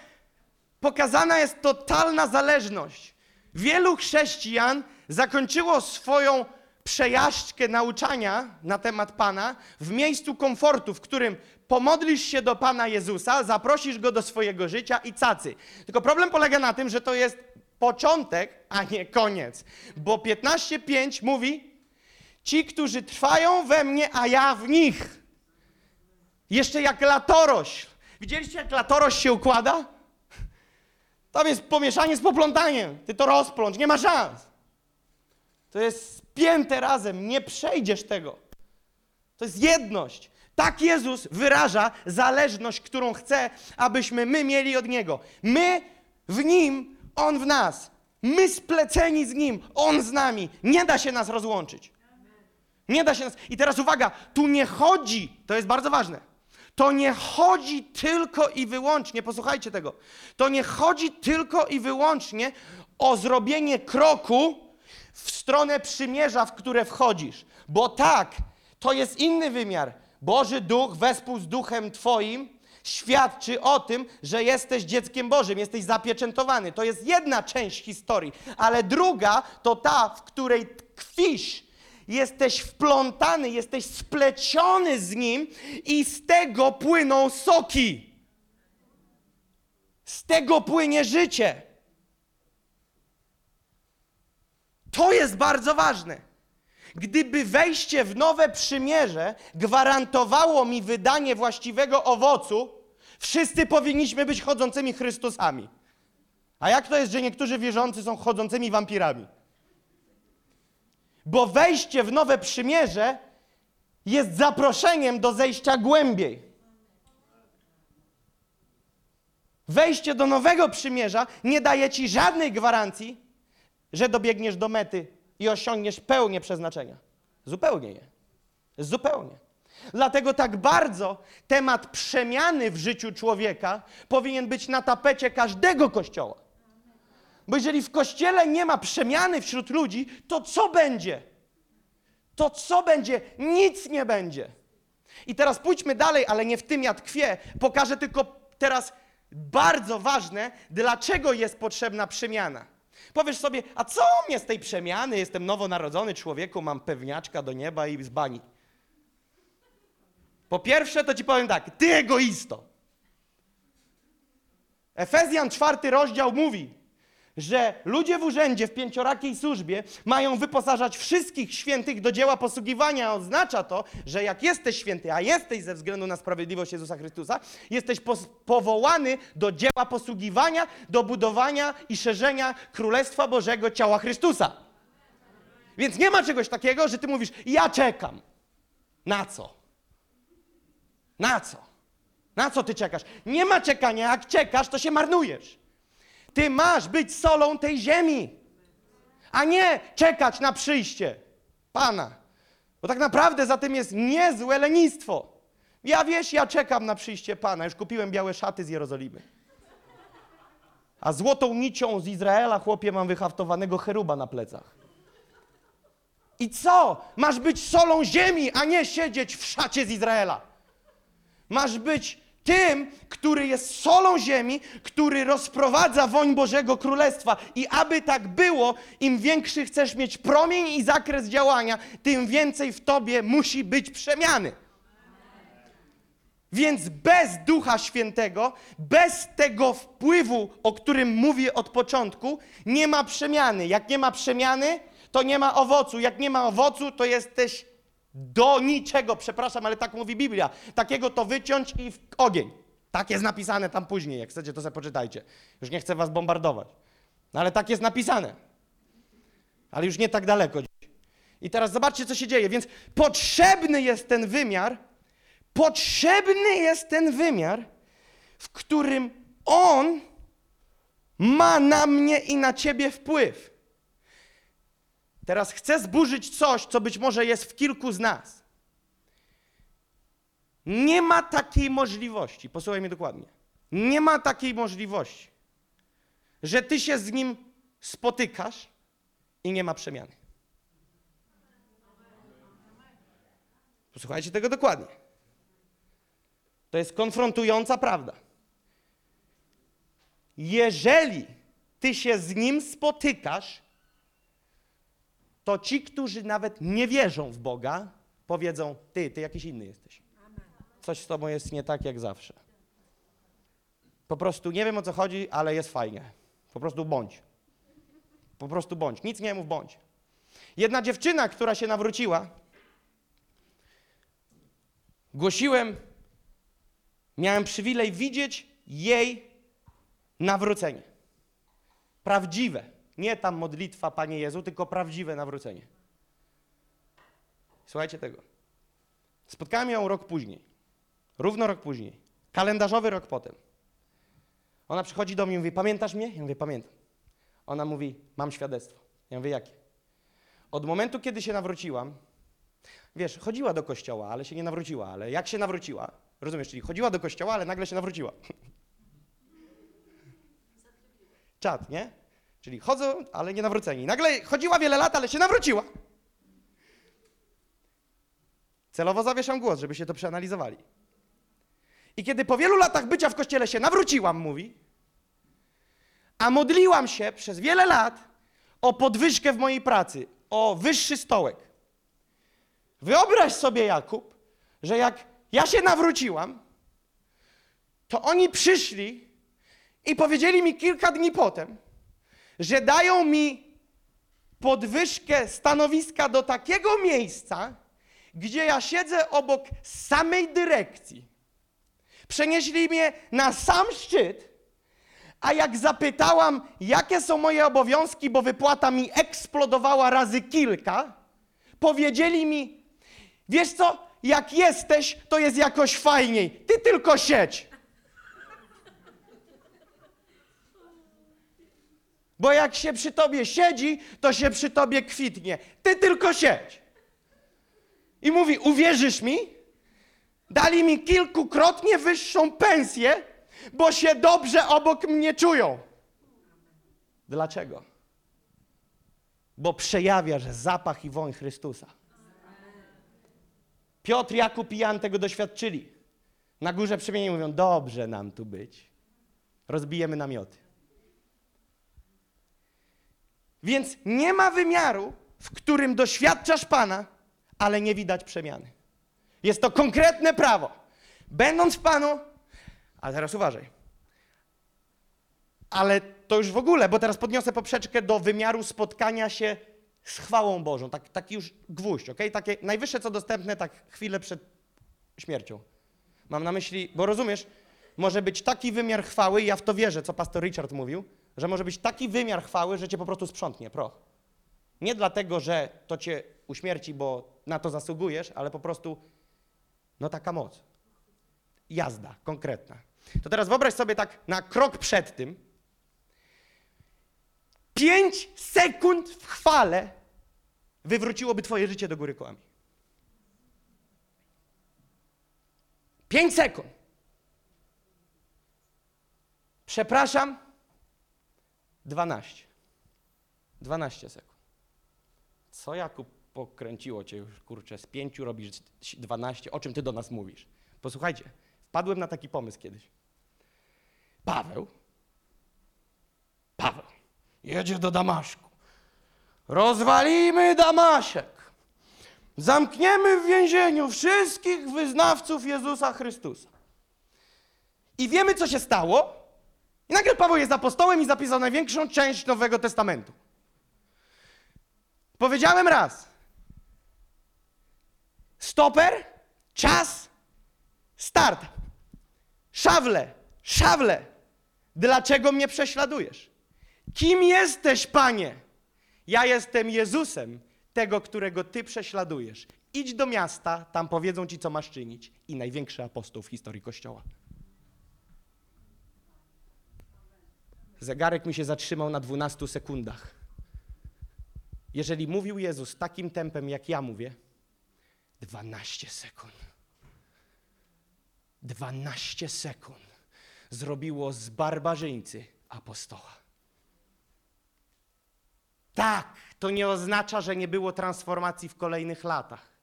pokazana jest totalna zależność. Wielu chrześcijan zakończyło swoją przejażdżkę nauczania na temat Pana w miejscu komfortu, w którym pomodlisz się do Pana Jezusa, zaprosisz Go do swojego życia i cacy. Tylko problem polega na tym, że to jest początek, a nie koniec. Bo 15.5 mówi, ci, którzy trwają we mnie, a ja w nich. Jeszcze jak latorośl. Widzieliście, jak latorośl się układa? Tam jest pomieszanie z poplątaniem. Ty to rozplącz, nie ma szans. To jest spięte razem, nie przejdziesz tego. To jest jedność. Tak Jezus wyraża zależność, którą chce, abyśmy my mieli od Niego. My w Nim, On w nas. My spleceni z Nim, On z nami. Nie da się nas rozłączyć. Nie da się nas. I teraz uwaga, tu nie chodzi, to jest bardzo ważne. To nie chodzi tylko i wyłącznie, posłuchajcie tego, to nie chodzi tylko i wyłącznie o zrobienie kroku w stronę przymierza, w które wchodzisz. Bo tak, to jest inny wymiar. Boży Duch wespół z Duchem Twoim świadczy o tym, że jesteś dzieckiem Bożym, jesteś zapieczętowany. To jest jedna część historii, ale druga to ta, w której tkwisz jesteś wplątany, jesteś spleciony z nim i z tego płyną soki. Z tego płynie życie. To jest bardzo ważne. Gdyby wejście w nowe przymierze gwarantowało mi wydanie właściwego owocu, wszyscy powinniśmy być chodzącymi Chrystusami. A jak to jest, że niektórzy wierzący są chodzącymi wampirami? Bo wejście w nowe przymierze jest zaproszeniem do zejścia głębiej. Wejście do nowego przymierza nie daje ci żadnej gwarancji, że dobiegniesz do mety i osiągniesz pełnię przeznaczenia. Zupełnie nie. Zupełnie. Dlatego tak bardzo temat przemiany w życiu człowieka powinien być na tapecie każdego kościoła. Bo jeżeli w kościele nie ma przemiany wśród ludzi, to co będzie? To co będzie? Nic nie będzie. I teraz pójdźmy dalej, ale nie w tym ja tkwię. Pokażę tylko teraz bardzo ważne, dlaczego jest potrzebna przemiana. Powiesz sobie, a co mnie z tej przemiany? Jestem nowonarodzony człowieku, mam pewniaczka do nieba i z bani. Po pierwsze, to ci powiem tak, ty egoisto. Efezjan czwarty rozdział mówi, że ludzie w urzędzie w pięciorakiej służbie mają wyposażać wszystkich świętych do dzieła posługiwania. Oznacza to, że jak jesteś święty, a jesteś ze względu na sprawiedliwość Jezusa Chrystusa, jesteś powołany do dzieła posługiwania, do budowania i szerzenia Królestwa Bożego ciała Chrystusa. Więc nie ma czegoś takiego, że ty mówisz, ja czekam. Na co? Na co? Na co ty czekasz? Nie ma czekania. Jak czekasz, to się marnujesz. Ty masz być solą tej ziemi, a nie czekać na przyjście Pana. Bo tak naprawdę za tym jest niezłe lenistwo. Ja wiesz, ja czekam na przyjście Pana. Już kupiłem białe szaty z Jerozolimy. A złotą nicią z Izraela, chłopie, mam wyhaftowanego cheruba na plecach. I co? Masz być solą ziemi, a nie siedzieć w szacie z Izraela. Masz być tym, który jest solą ziemi, który rozprowadza woń Bożego Królestwa. I aby tak było, im większy chcesz mieć promień i zakres działania, tym więcej w tobie musi być przemiany. Więc bez Ducha Świętego, bez tego wpływu, o którym mówię od początku, nie ma przemiany. Jak nie ma przemiany, to nie ma owocu. Jak nie ma owocu, to jesteś do niczego. Przepraszam, ale tak mówi Biblia. Takiego to wyciąć i w ogień. Tak jest napisane tam później. Jak chcecie, to sobie poczytajcie. Już nie chcę was bombardować. No ale tak jest napisane. Ale już nie tak daleko. I teraz zobaczcie, co się dzieje. Więc potrzebny jest ten wymiar, potrzebny jest ten wymiar, w którym On ma na mnie i na ciebie wpływ. Teraz chcę zburzyć coś, co być może jest w kilku z nas. Nie ma takiej możliwości, posłuchaj mnie dokładnie. Nie ma takiej możliwości, że ty się z nim spotykasz i nie ma przemiany. Posłuchajcie tego dokładnie. To jest konfrontująca prawda. Jeżeli ty się z nim spotykasz, to ci, którzy nawet nie wierzą w Boga, powiedzą: Ty, ty jakiś inny jesteś. Coś z tobą jest nie tak jak zawsze. Po prostu nie wiem o co chodzi, ale jest fajnie. Po prostu bądź. Po prostu bądź. Nic nie mów, bądź. Jedna dziewczyna, która się nawróciła, głosiłem, miałem przywilej widzieć jej nawrócenie. Prawdziwe. Nie tam modlitwa, Panie Jezu, tylko prawdziwe nawrócenie. Słuchajcie tego. Spotkałem ją rok później. Równo rok później. Kalendarzowy rok potem. Ona przychodzi do mnie i mówi, pamiętasz mnie? Ja mówię, pamiętam. Ona mówi, mam świadectwo. Ja mówię, jakie? Od momentu, kiedy się nawróciłam, wiesz, chodziła do kościoła, ale się nie nawróciła, ale jak się nawróciła? Rozumiesz, czyli chodziła do kościoła, ale nagle się nawróciła. Czad, nie? Czyli chodzą, ale nie nawróceni. Nagle chodziła wiele lat, ale się nawróciła. Celowo zawieszam głos, żeby się to przeanalizowali. I kiedy po wielu latach bycia w kościele się nawróciłam, mówi, a modliłam się przez wiele lat o podwyżkę w mojej pracy, o wyższy stołek. Wyobraź sobie, Jakub, że jak ja się nawróciłam, to oni przyszli i powiedzieli mi kilka dni potem, że dają mi podwyżkę stanowiska do takiego miejsca, gdzie ja siedzę obok samej dyrekcji. Przenieśli mnie na sam szczyt, a jak zapytałam, jakie są moje obowiązki, bo wypłata mi eksplodowała razy kilka, powiedzieli mi, wiesz co, jak jesteś, to jest jakoś fajniej, ty tylko siedź. Bo jak się przy tobie siedzi, to się przy tobie kwitnie. Ty tylko siedź. I mówi: Uwierzysz mi? Dali mi kilkukrotnie wyższą pensję, bo się dobrze obok mnie czują. Dlaczego? Bo przejawiasz zapach i woń Chrystusa. Piotr, Jakub i Jan tego doświadczyli. Na górze przemienieni mówią, dobrze nam tu być. Rozbijemy namioty. Więc nie ma wymiaru, w którym doświadczasz Pana, ale nie widać przemiany. Jest to konkretne prawo. Będąc w Panu, a teraz uważaj. Ale to już w ogóle, bo teraz podniosę poprzeczkę do wymiaru spotkania się z chwałą Bożą. Tak, taki już gwóźdź, ok? Takie najwyższe co dostępne, tak chwilę przed śmiercią. Mam na myśli, bo rozumiesz, może być taki wymiar chwały, ja w to wierzę, co pastor Richard mówił, że może być taki wymiar chwały, że cię po prostu sprzątnie, proch. Nie dlatego, że to cię uśmierci, bo na to zasługujesz, ale po prostu, no taka moc. Jazda konkretna. To teraz wyobraź sobie tak na krok przed tym. Pięć sekund w chwale wywróciłoby twoje życie do góry kołami. Pięć sekund. Przepraszam. Dwanaście. Dwanaście sekund. Co Jakub pokręciło cię już, kurczę, z pięciu robisz dwanaście. O czym ty do nas mówisz? Posłuchajcie, wpadłem na taki pomysł kiedyś. Paweł, Paweł, jedzie do Damaszku. Rozwalimy Damaszek. Zamkniemy w więzieniu wszystkich wyznawców Jezusa Chrystusa. I wiemy, co się stało. I nagle Paweł jest apostołem i zapisał największą część Nowego Testamentu. Powiedziałem raz. Stoper, czas, start. Szawle, szawle. Dlaczego mnie prześladujesz? Kim jesteś, panie? Ja jestem Jezusem, tego, którego ty prześladujesz. Idź do miasta, tam powiedzą ci, co masz czynić. I największy apostoł w historii Kościoła. Zegarek mi się zatrzymał na 12 sekundach. Jeżeli mówił Jezus takim tempem, jak ja mówię, 12 sekund. 12 sekund zrobiło z barbarzyńcy apostoła. Tak, to nie oznacza, że nie było transformacji w kolejnych latach.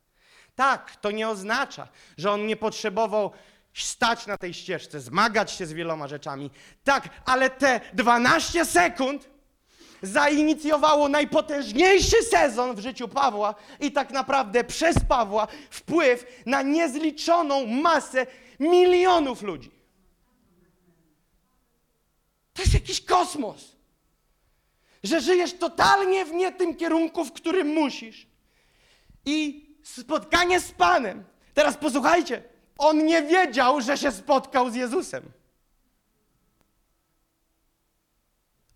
Tak, to nie oznacza, że on nie potrzebował stać na tej ścieżce, zmagać się z wieloma rzeczami. Tak, ale te 12 sekund zainicjowało najpotężniejszy sezon w życiu Pawła i tak naprawdę przez Pawła wpływ na niezliczoną masę milionów ludzi. To jest jakiś kosmos. Że żyjesz totalnie w nie tym kierunku, w którym musisz. I spotkanie z Panem. Teraz posłuchajcie. On nie wiedział, że się spotkał z Jezusem.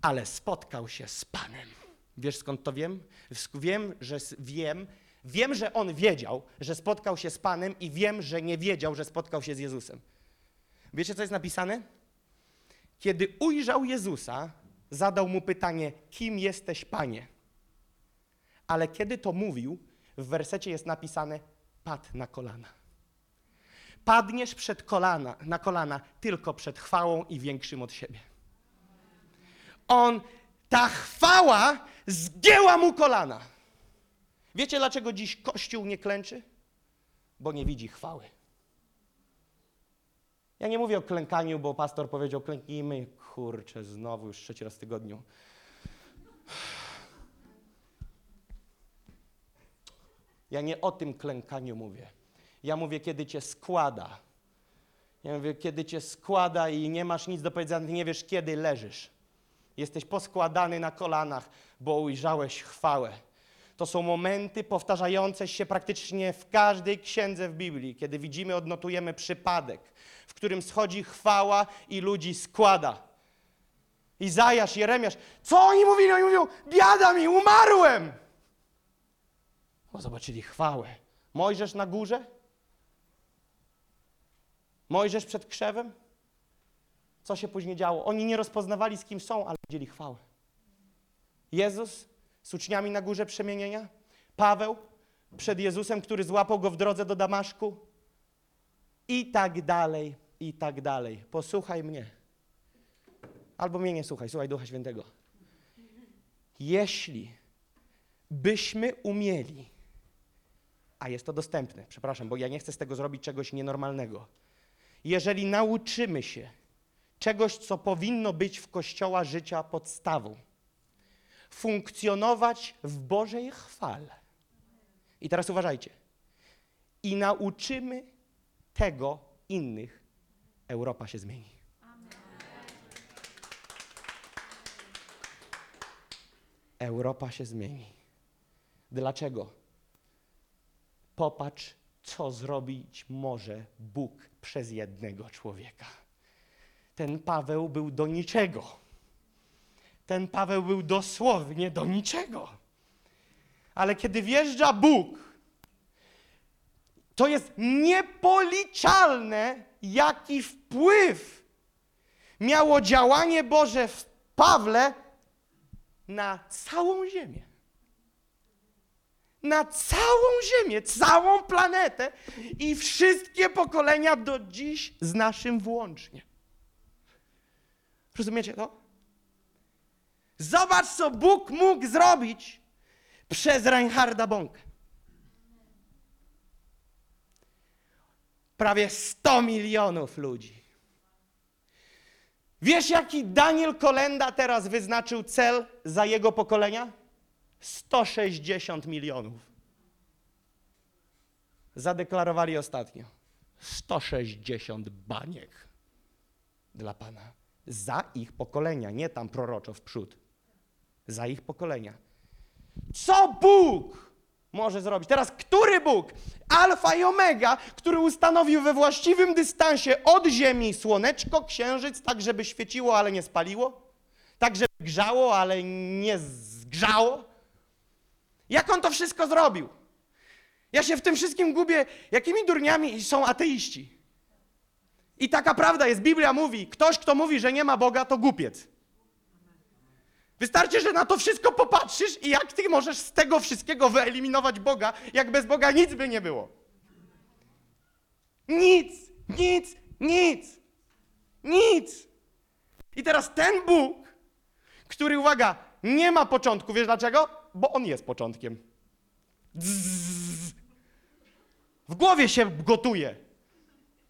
Ale spotkał się z Panem. Wiesz skąd to wiem? Wiem, że wiem, wiem, że on wiedział, że spotkał się z Panem i wiem, że nie wiedział, że spotkał się z Jezusem. Wiecie, co jest napisane? Kiedy ujrzał Jezusa, zadał mu pytanie: Kim jesteś, panie? Ale kiedy to mówił, w wersecie jest napisane: Padł na kolana. Padniesz przed kolana, na kolana tylko przed chwałą i większym od siebie. On, ta chwała zgięła mu kolana. Wiecie, dlaczego dziś Kościół nie klęczy? Bo nie widzi chwały. Ja nie mówię o klękaniu, bo pastor powiedział klęknijmy. Kurczę, znowu już trzeci raz w tygodniu. Ja nie o tym klękaniu mówię. Ja mówię, kiedy cię składa. Ja mówię, kiedy cię składa i nie masz nic do powiedzenia, nie wiesz, kiedy leżysz. Jesteś poskładany na kolanach, bo ujrzałeś chwałę. To są momenty powtarzające się praktycznie w każdej księdze w Biblii, kiedy widzimy, odnotujemy przypadek, w którym schodzi chwała i ludzi składa. Izajasz, Jeremiasz, co oni mówili? Oni mówią, biada mi, umarłem! Bo zobaczyli chwałę. Mojżesz na górze? Mojżesz przed krzewem? Co się później działo? Oni nie rozpoznawali, z kim są, ale widzieli chwałę. Jezus z uczniami na górze przemienienia? Paweł przed Jezusem, który złapał go w drodze do Damaszku? I tak dalej, i tak dalej. Posłuchaj mnie. Albo mnie nie słuchaj, słuchaj Ducha Świętego. Jeśli byśmy umieli, a jest to dostępne, przepraszam, bo ja nie chcę z tego zrobić czegoś nienormalnego. Jeżeli nauczymy się czegoś, co powinno być w kościoła życia podstawą, funkcjonować w Bożej chwale. I teraz uważajcie. I nauczymy tego innych, Europa się zmieni. Europa się zmieni. Dlaczego? Popatrz, co zrobić może Bóg przez jednego człowieka. Ten Paweł był do niczego. Ten Paweł był dosłownie do niczego. Ale kiedy wjeżdża Bóg, to jest niepoliczalne, jaki wpływ miało działanie Boże w Pawle na całą Ziemię. Na całą Ziemię, całą planetę i wszystkie pokolenia do dziś z naszym włącznie. Rozumiecie to? Zobacz, co Bóg mógł zrobić przez Reinharda Bonkę. Prawie 100 milionów ludzi. Wiesz, jaki Daniel Kolenda teraz wyznaczył cel za jego pokolenia? 160 milionów. Zadeklarowali ostatnio. 160 baniek dla Pana. Za ich pokolenia, nie tam proroczo w przód. Za ich pokolenia. Co Bóg może zrobić? Teraz, który Bóg? Alfa i Omega, który ustanowił we właściwym dystansie od Ziemi słoneczko, księżyc, tak żeby świeciło, ale nie spaliło? Tak żeby grzało, ale nie zgrzało? Jak on to wszystko zrobił? Ja się w tym wszystkim gubię, jakimi durniami są ateiści. I taka prawda jest, Biblia mówi, ktoś, kto mówi, że nie ma Boga, to głupiec. Wystarczy, że na to wszystko popatrzysz i jak ty możesz z tego wszystkiego wyeliminować Boga, jak bez Boga nic by nie było. Nic, nic, nic, nic. I teraz ten Bóg, który, uwaga, nie ma początku, wiesz dlaczego? Bo on jest początkiem. Dzz. W głowie się gotuje.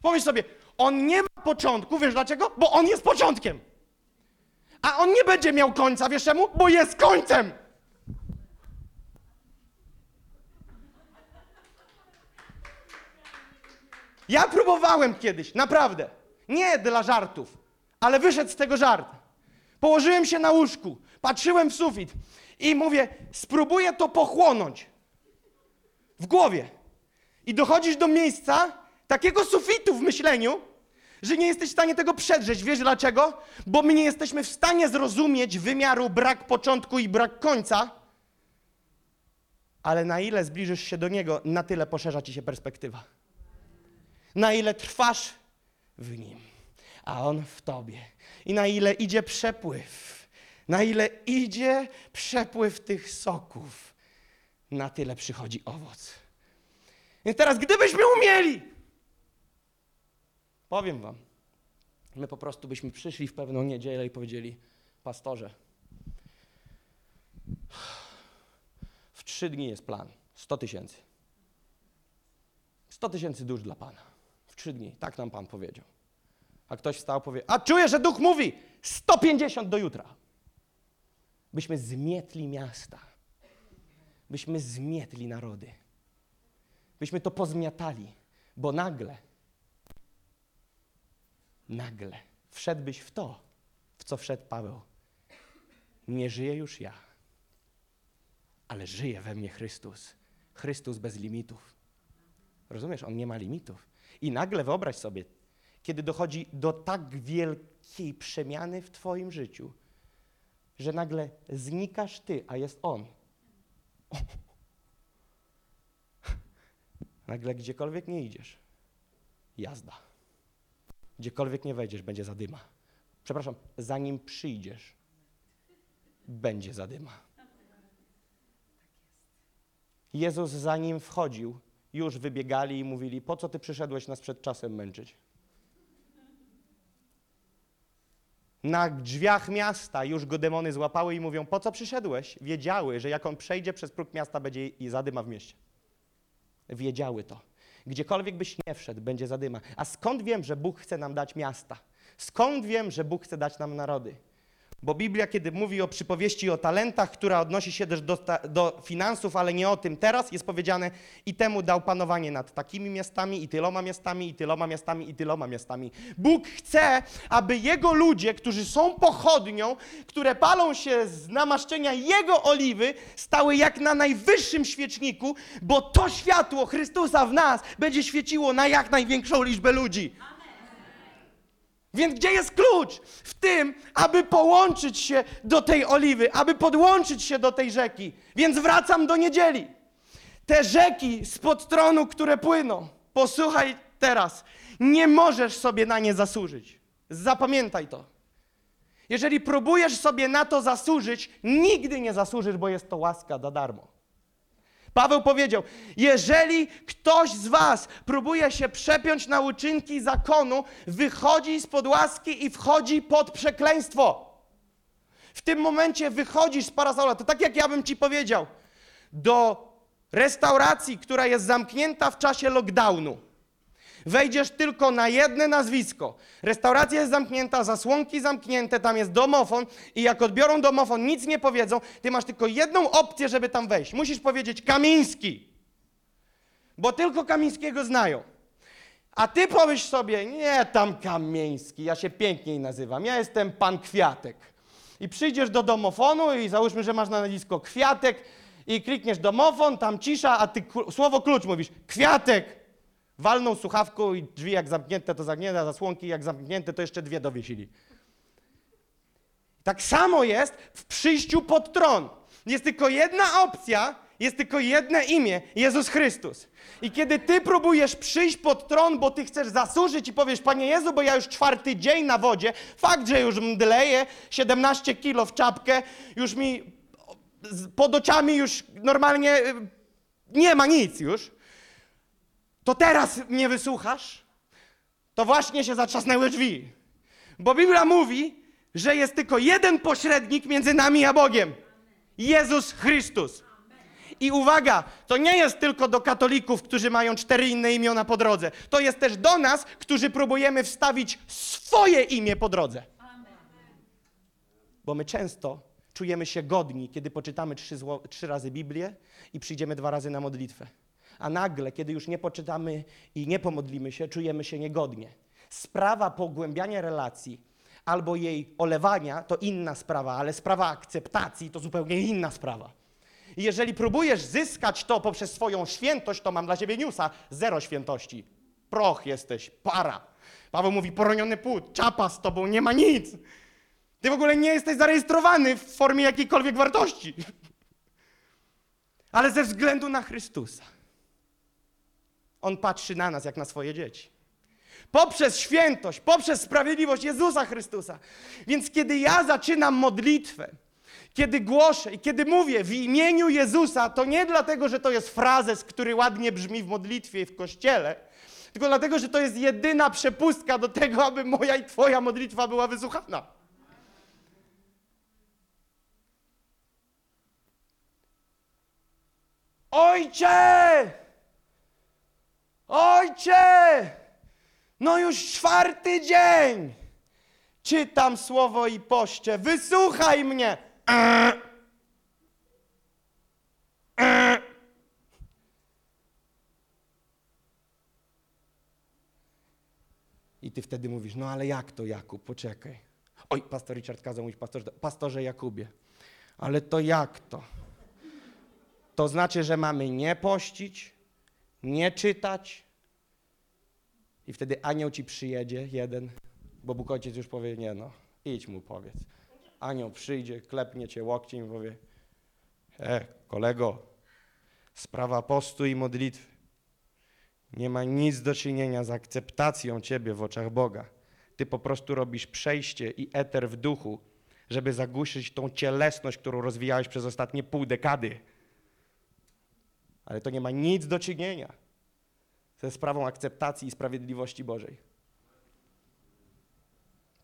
Pomyśl sobie, on nie ma początku, wiesz dlaczego? Bo on jest początkiem. A on nie będzie miał końca, wiesz czemu? Bo jest końcem. Ja próbowałem kiedyś, naprawdę. Nie dla żartów, ale wyszedł z tego żart. Położyłem się na łóżku, patrzyłem w sufit i mówię, spróbuję to pochłonąć w głowie. I dochodzisz do miejsca takiego sufitu w myśleniu, że nie jesteś w stanie tego przedrzeć. Wiesz dlaczego? Bo my nie jesteśmy w stanie zrozumieć wymiaru brak początku i brak końca, ale na ile zbliżysz się do niego, na tyle poszerza ci się perspektywa. Na ile trwasz w nim, a on w tobie. I na ile idzie przepływ, na ile idzie przepływ tych soków, na tyle przychodzi owoc. Więc teraz, gdybyśmy umieli, powiem wam, my po prostu byśmy przyszli w pewną niedzielę i powiedzieli, pastorze, w trzy dni jest plan, 100 tysięcy. 100 tysięcy dusz dla Pana. W trzy dni, tak nam Pan powiedział. A ktoś wstał, powie, a czuję, że Duch mówi, 150 do jutra. Byśmy zmietli miasta. Byśmy zmietli narody byśmy to pozmiatali, bo nagle, nagle wszedłbyś w to, w co wszedł Paweł. Nie żyję już ja, ale żyje we mnie Chrystus. Chrystus bez limitów. Rozumiesz? On nie ma limitów. I nagle wyobraź sobie, kiedy dochodzi do tak wielkiej przemiany w Twoim życiu, że nagle znikasz Ty, a jest On. Nagle gdziekolwiek nie idziesz, jazda. Gdziekolwiek nie wejdziesz, będzie zadyma. Przepraszam, zanim przyjdziesz, będzie zadyma. Jezus zanim wchodził, już wybiegali i mówili, po co ty przyszedłeś nas przed czasem męczyć? Na drzwiach miasta już go demony złapały i mówią, po co przyszedłeś? Wiedziały, że jak on przejdzie przez próg miasta, będzie i zadyma w mieście. Wiedziały to. Gdziekolwiek byś nie wszedł, będzie zadyma. A skąd wiem, że Bóg chce nam dać miasta? Skąd wiem, że Bóg chce dać nam narody? Bo Biblia, kiedy mówi o przypowieści o talentach, która odnosi się też do, do finansów, ale nie o tym teraz, jest powiedziane i temu dał panowanie nad takimi miastami, i tyloma miastami, i tyloma miastami, i tyloma miastami. Bóg chce, aby Jego ludzie, którzy są pochodnią, które palą się z namaszczenia Jego oliwy, stały jak na najwyższym świeczniku, bo to światło Chrystusa w nas będzie świeciło na jak największą liczbę ludzi. Więc gdzie jest klucz? W tym, aby połączyć się do tej oliwy, aby podłączyć się do tej rzeki. Więc wracam do niedzieli. Te rzeki spod tronu, które płyną, posłuchaj teraz, nie możesz sobie na nie zasłużyć. Zapamiętaj to. Jeżeli próbujesz sobie na to zasłużyć, nigdy nie zasłużysz, bo jest to łaska za darmo. Paweł powiedział: Jeżeli ktoś z Was próbuje się przepiąć na uczynki zakonu, wychodzi spod łaski i wchodzi pod przekleństwo. W tym momencie wychodzisz z parasola. To tak jak ja bym Ci powiedział, do restauracji, która jest zamknięta w czasie lockdownu. Wejdziesz tylko na jedne nazwisko. Restauracja jest zamknięta, zasłonki zamknięte, tam jest domofon i jak odbiorą domofon, nic nie powiedzą, ty masz tylko jedną opcję, żeby tam wejść. Musisz powiedzieć Kamiński, bo tylko Kamińskiego znają. A ty powiesz sobie, nie tam Kamiński, ja się piękniej nazywam, ja jestem pan Kwiatek. I przyjdziesz do domofonu i załóżmy, że masz na nazwisko Kwiatek i klikniesz domofon, tam cisza, a ty słowo klucz mówisz Kwiatek. Walną słuchawką i drzwi jak zamknięte, to zamknięte, zasłonki jak zamknięte, to jeszcze dwie dowiesili. Tak samo jest w przyjściu pod tron. Jest tylko jedna opcja, jest tylko jedno imię Jezus Chrystus. I kiedy ty próbujesz przyjść pod tron, bo ty chcesz zasłużyć i powiesz, Panie Jezu, bo ja już czwarty dzień na wodzie, fakt, że już mdleję, 17 kilo w czapkę, już mi pod oczami już normalnie y, nie ma nic już, to teraz mnie wysłuchasz? To właśnie się zatrzasnęły drzwi. Bo Biblia mówi, że jest tylko jeden pośrednik między nami a Bogiem. Jezus Chrystus. I uwaga, to nie jest tylko do katolików, którzy mają cztery inne imiona po drodze. To jest też do nas, którzy próbujemy wstawić swoje imię po drodze. Bo my często czujemy się godni, kiedy poczytamy trzy, trzy razy Biblię i przyjdziemy dwa razy na modlitwę. A nagle, kiedy już nie poczytamy i nie pomodlimy się, czujemy się niegodnie. Sprawa pogłębiania relacji albo jej olewania to inna sprawa, ale sprawa akceptacji to zupełnie inna sprawa. I jeżeli próbujesz zyskać to poprzez swoją świętość, to mam dla ciebie newsa. Zero świętości. Proch jesteś, para. Paweł mówi, poroniony płód, czapa z tobą, nie ma nic. Ty w ogóle nie jesteś zarejestrowany w formie jakiejkolwiek wartości. Ale ze względu na Chrystusa. On patrzy na nas jak na swoje dzieci. Poprzez świętość, poprzez sprawiedliwość Jezusa Chrystusa. Więc kiedy ja zaczynam modlitwę, kiedy głoszę i kiedy mówię w imieniu Jezusa, to nie dlatego, że to jest frazes, który ładnie brzmi w modlitwie i w kościele, tylko dlatego, że to jest jedyna przepustka do tego, aby moja i Twoja modlitwa była wysłuchana. Ojcze! Ojcze! No już czwarty dzień! Czytam słowo i poście. Wysłuchaj mnie! I ty wtedy mówisz, no ale jak to Jakub? Poczekaj. Oj, pastor Richard kazał mówić pastorze, pastorze Jakubie. Ale to jak to? To znaczy, że mamy nie pościć, nie czytać. I wtedy anioł ci przyjedzie, jeden, bo Bóg Ojciec już powie, nie no, idź mu powiedz. Anioł przyjdzie, klepnie cię łokciem i powie, e, kolego, sprawa postu i modlitwy nie ma nic do czynienia z akceptacją ciebie w oczach Boga. Ty po prostu robisz przejście i eter w duchu, żeby zagłuszyć tą cielesność, którą rozwijałeś przez ostatnie pół dekady. Ale to nie ma nic do czynienia ze sprawą akceptacji i sprawiedliwości Bożej.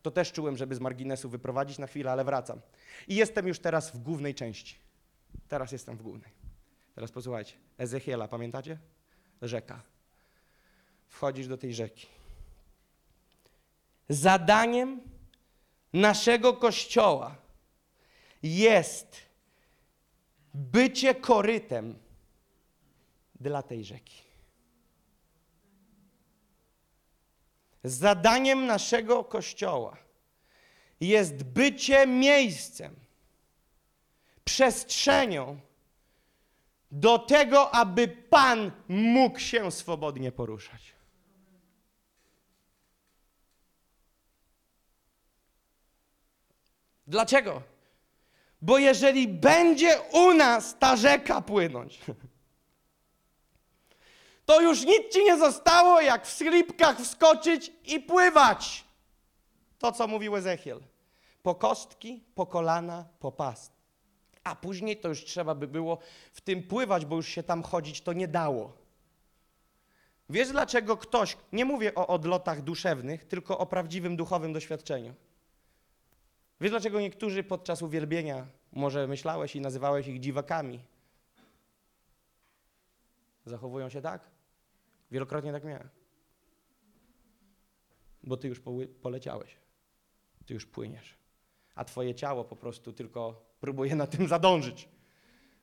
To też czułem, żeby z marginesu wyprowadzić na chwilę, ale wracam. I jestem już teraz w głównej części. Teraz jestem w głównej. Teraz posłuchajcie. Ezechiela, pamiętacie? Rzeka. Wchodzisz do tej rzeki. Zadaniem naszego kościoła jest bycie korytem dla tej rzeki. Zadaniem naszego kościoła jest bycie miejscem, przestrzenią do tego, aby Pan mógł się swobodnie poruszać. Dlaczego? Bo jeżeli będzie u nas ta rzeka płynąć, to już nic ci nie zostało, jak w slipkach wskoczyć i pływać. To, co mówił Ezechiel. Po kostki, po kolana, po pas. A później to już trzeba by było w tym pływać, bo już się tam chodzić to nie dało. Wiesz, dlaczego ktoś, nie mówię o odlotach duszewnych, tylko o prawdziwym duchowym doświadczeniu. Wiesz, dlaczego niektórzy podczas uwielbienia, może myślałeś i nazywałeś ich dziwakami, zachowują się tak? Wielokrotnie tak miałem. Bo ty już poleciałeś. Ty już płyniesz. A twoje ciało po prostu tylko próbuje na tym zadążyć.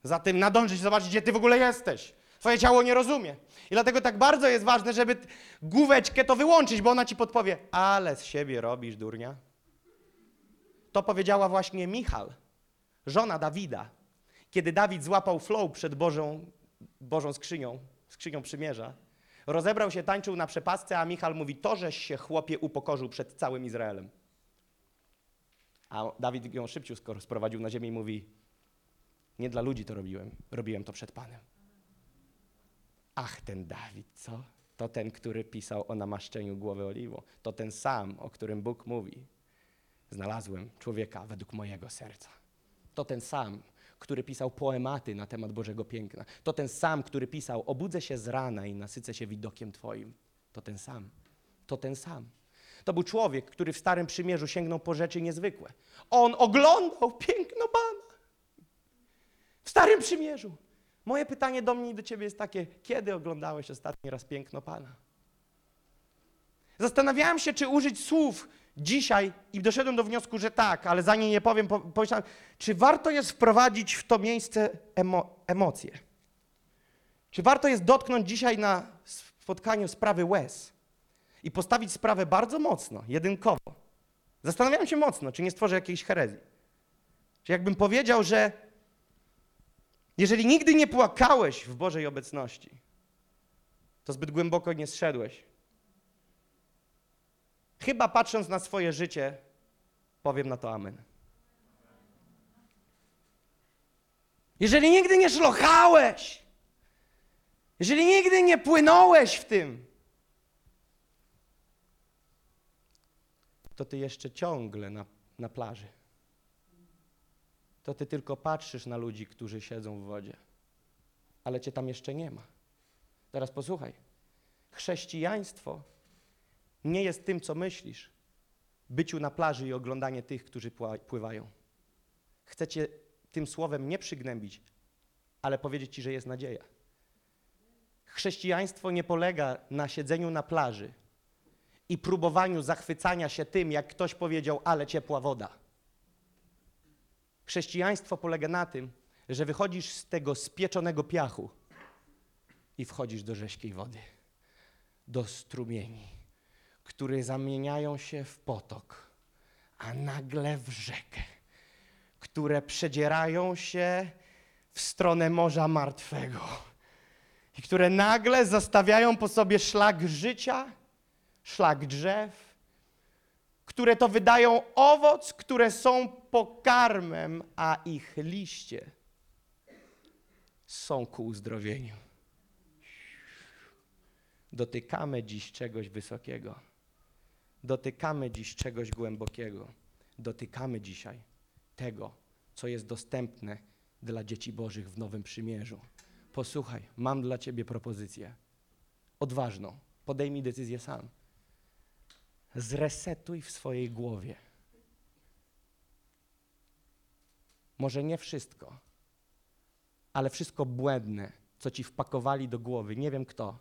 Za tym nadążyć, zobaczyć, gdzie ty w ogóle jesteś. Twoje ciało nie rozumie. I dlatego tak bardzo jest ważne, żeby główeczkę to wyłączyć, bo ona ci podpowie, ale z siebie robisz, durnia. To powiedziała właśnie Michal, żona Dawida, kiedy Dawid złapał flow przed Bożą, Bożą skrzynią, skrzynią przymierza. Rozebrał się, tańczył na przepasce, a Michal mówi, to żeś się chłopie upokorzył przed całym Izraelem. A Dawid ją szybciej skoro sprowadził na ziemię i mówi, nie dla ludzi to robiłem, robiłem to przed Panem. Ach, ten Dawid, co? To ten, który pisał o namaszczeniu głowy oliwą. To ten sam, o którym Bóg mówi. Znalazłem człowieka według mojego serca. To ten sam, który pisał poematy na temat Bożego piękna. To ten sam, który pisał obudzę się z rana i nasycę się widokiem Twoim. To ten sam. To ten sam. To był człowiek, który w Starym Przymierzu sięgnął po rzeczy niezwykłe. On oglądał piękno Pana. W Starym Przymierzu. Moje pytanie do mnie i do Ciebie jest takie, kiedy oglądałeś ostatni raz piękno Pana? Zastanawiałem się, czy użyć słów dzisiaj i doszedłem do wniosku, że tak, ale zanim je powiem, po- pomyślałem, czy warto jest wprowadzić w to miejsce emo, emocje? Czy warto jest dotknąć dzisiaj na spotkaniu sprawy łez i postawić sprawę bardzo mocno, jedynkowo? Zastanawiałem się mocno, czy nie stworzę jakiejś herezji. Czy jakbym powiedział, że jeżeli nigdy nie płakałeś w Bożej obecności, to zbyt głęboko nie zszedłeś. Chyba patrząc na swoje życie, powiem na to amen. Jeżeli nigdy nie szlochałeś, jeżeli nigdy nie płynąłeś w tym, to ty jeszcze ciągle na, na plaży. To ty tylko patrzysz na ludzi, którzy siedzą w wodzie, ale cię tam jeszcze nie ma. Teraz posłuchaj. Chrześcijaństwo nie jest tym, co myślisz, byciu na plaży i oglądanie tych, którzy pływają. Chcę cię tym słowem nie przygnębić, ale powiedzieć ci, że jest nadzieja. Chrześcijaństwo nie polega na siedzeniu na plaży i próbowaniu zachwycania się tym, jak ktoś powiedział, ale ciepła woda. Chrześcijaństwo polega na tym, że wychodzisz z tego spieczonego piachu i wchodzisz do rześkiej wody, do strumieni, które zamieniają się w potok, a nagle w rzekę, które przedzierają się w stronę Morza Martwego i które nagle zostawiają po sobie szlak życia, szlak drzew, które to wydają owoc, które są pokarmem, a ich liście są ku uzdrowieniu. Dotykamy dziś czegoś wysokiego. Dotykamy dziś czegoś głębokiego. Dotykamy dzisiaj tego, co jest dostępne dla dzieci Bożych w Nowym Przymierzu. Posłuchaj, mam dla Ciebie propozycję. Odważną. Podejmij decyzję sam. zresetuj w swojej głowie. Może nie wszystko, ale wszystko błędne, co ci wpakowali do głowy, nie wiem kto,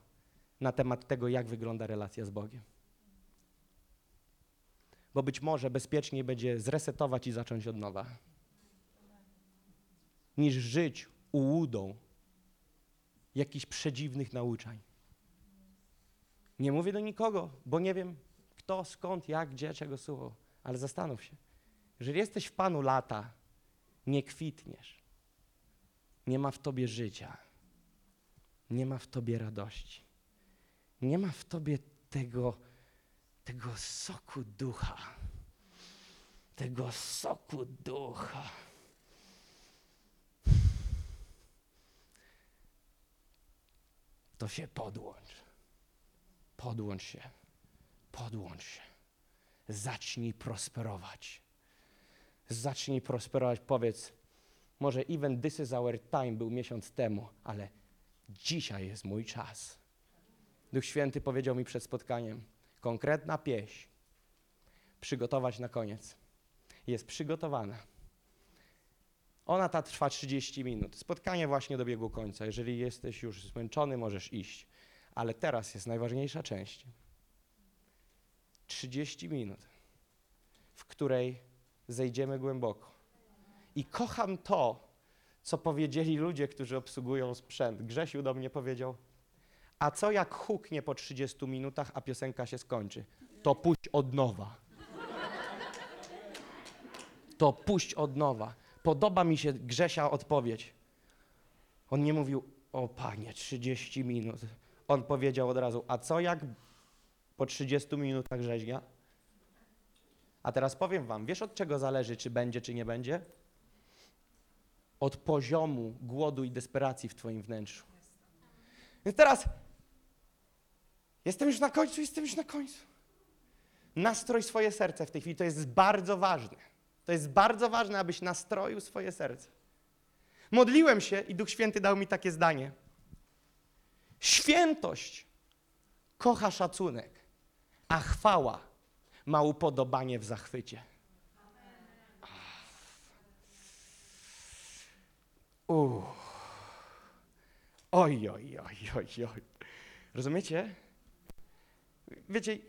na temat tego, jak wygląda relacja z Bogiem. Bo być może bezpieczniej będzie zresetować i zacząć od nowa, niż żyć ułudą jakichś przedziwnych nauczań. Nie mówię do nikogo, bo nie wiem kto, skąd, jak, gdzie, czego słuchał, ale zastanów się. Jeżeli jesteś w Panu lata, nie kwitniesz. Nie ma w tobie życia. Nie ma w tobie radości. Nie ma w tobie tego, tego soku ducha. Tego soku ducha. To się podłącz. Podłącz się. Podłącz się. Zacznij prosperować. Zacznij prosperować. Powiedz, może even this is our time był miesiąc temu, ale dzisiaj jest mój czas. Duch Święty powiedział mi przed spotkaniem, konkretna pieśń, przygotować na koniec. Jest przygotowana. Ona ta trwa 30 minut. Spotkanie właśnie dobiegło końca. Jeżeli jesteś już zmęczony, możesz iść. Ale teraz jest najważniejsza część. 30 minut, w której zejdziemy głęboko. I kocham to, co powiedzieli ludzie, którzy obsługują sprzęt. Grzesiu do mnie powiedział, a co jak huknie po 30 minutach, a piosenka się skończy? To puść od nowa. To puść od nowa. Podoba mi się Grzesia odpowiedź. On nie mówił, o panie, 30 minut. On powiedział od razu, a co jak po 30 minutach rzeźnia? A teraz powiem wam, wiesz od czego zależy, czy będzie, czy nie będzie? Od poziomu głodu i desperacji w twoim wnętrzu. Więc teraz jestem już na końcu, jestem już na końcu. Nastroj swoje serce w tej chwili, to jest bardzo ważne. To jest bardzo ważne, abyś nastroił swoje serce. Modliłem się i Duch Święty dał mi takie zdanie. Świętość kocha szacunek, a chwała ma upodobanie w zachwycie. Uff. Oj, oj, oj, oj, oj. Rozumiecie? Wiecie,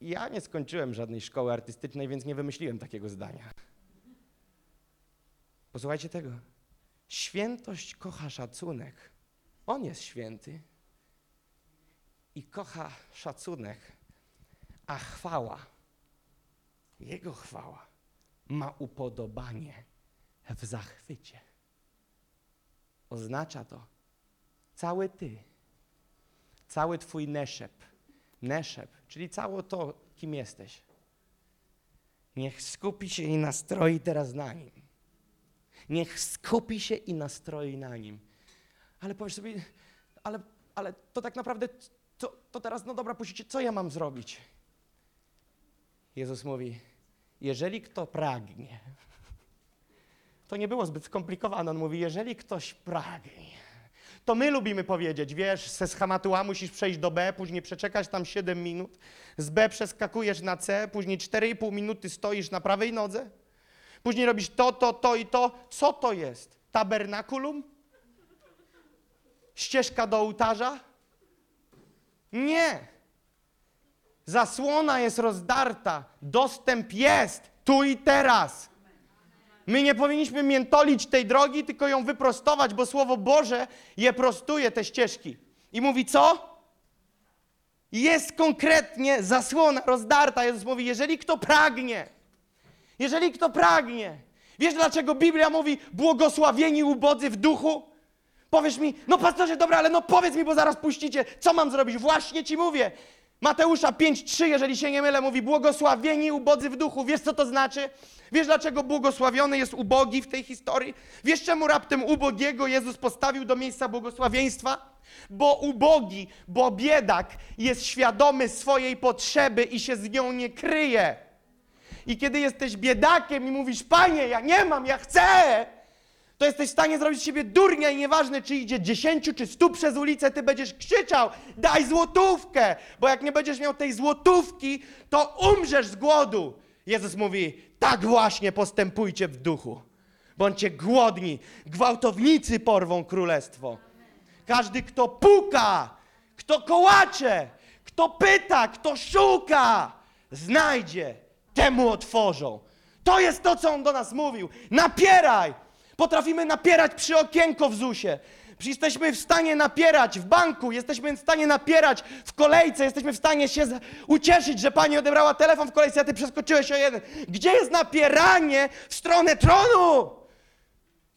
ja nie skończyłem żadnej szkoły artystycznej, więc nie wymyśliłem takiego zdania. Posłuchajcie tego. Świętość kocha szacunek. On jest święty. I kocha szacunek, a chwała, Jego chwała, ma upodobanie w zachwycie. Oznacza to cały Ty, cały Twój neszep, neszep, czyli całe to, kim jesteś. Niech skupi się i nastroi teraz na Nim. Niech skupi się i nastroi na Nim. Ale powiesz sobie, ale, ale to tak naprawdę, to, to teraz, no dobra, puścicie, co ja mam zrobić? Jezus mówi, jeżeli kto pragnie, to nie było zbyt skomplikowane. On mówi, jeżeli ktoś pragnie, to my lubimy powiedzieć, wiesz, ze schematu A musisz przejść do B, później przeczekać tam 7 minut, z B przeskakujesz na C, później 4,5 minuty stoisz na prawej nodze, później robisz to, to, to i to. Co to jest? Tabernakulum? Ścieżka do ołtarza? Nie. Zasłona jest rozdarta, dostęp jest tu i teraz. My nie powinniśmy miętolić tej drogi, tylko ją wyprostować, bo Słowo Boże je prostuje te ścieżki. I mówi co? Jest konkretnie zasłona rozdarta. Jezus mówi, jeżeli kto pragnie, jeżeli kto pragnie. Wiesz dlaczego Biblia mówi błogosławieni ubodzy w duchu? Powiesz mi, no pastorze, dobra, ale no powiedz mi, bo zaraz puścicie, co mam zrobić? Właśnie ci mówię. Mateusza 5,3, jeżeli się nie mylę, mówi błogosławieni ubodzy w duchu. Wiesz, co to znaczy? Wiesz, dlaczego błogosławiony jest ubogi w tej historii? Wiesz, czemu raptem ubogiego Jezus postawił do miejsca błogosławieństwa? Bo ubogi, bo biedak jest świadomy swojej potrzeby i się z nią nie kryje. I kiedy jesteś biedakiem i mówisz, panie, ja nie mam, ja chcę, to jesteś w stanie zrobić z siebie durnia i nieważne, czy idzie dziesięciu, czy stu przez ulicę, ty będziesz krzyczał, daj złotówkę, bo jak nie będziesz miał tej złotówki, to umrzesz z głodu. Jezus mówi, tak właśnie postępujcie w duchu. Bądźcie głodni, gwałtownicy porwą królestwo. Każdy, kto puka, kto kołacze, kto pyta, kto szuka, znajdzie, temu otworzą. To jest to, co on do nas mówił. Napieraj! Potrafimy napierać przy okienko w ZUSie. Jesteśmy w stanie napierać w banku, jesteśmy w stanie napierać w kolejce, jesteśmy w stanie się ucieszyć, że pani odebrała telefon w kolejce, a ty przeskoczyłeś o jeden. Gdzie jest napieranie w stronę tronu?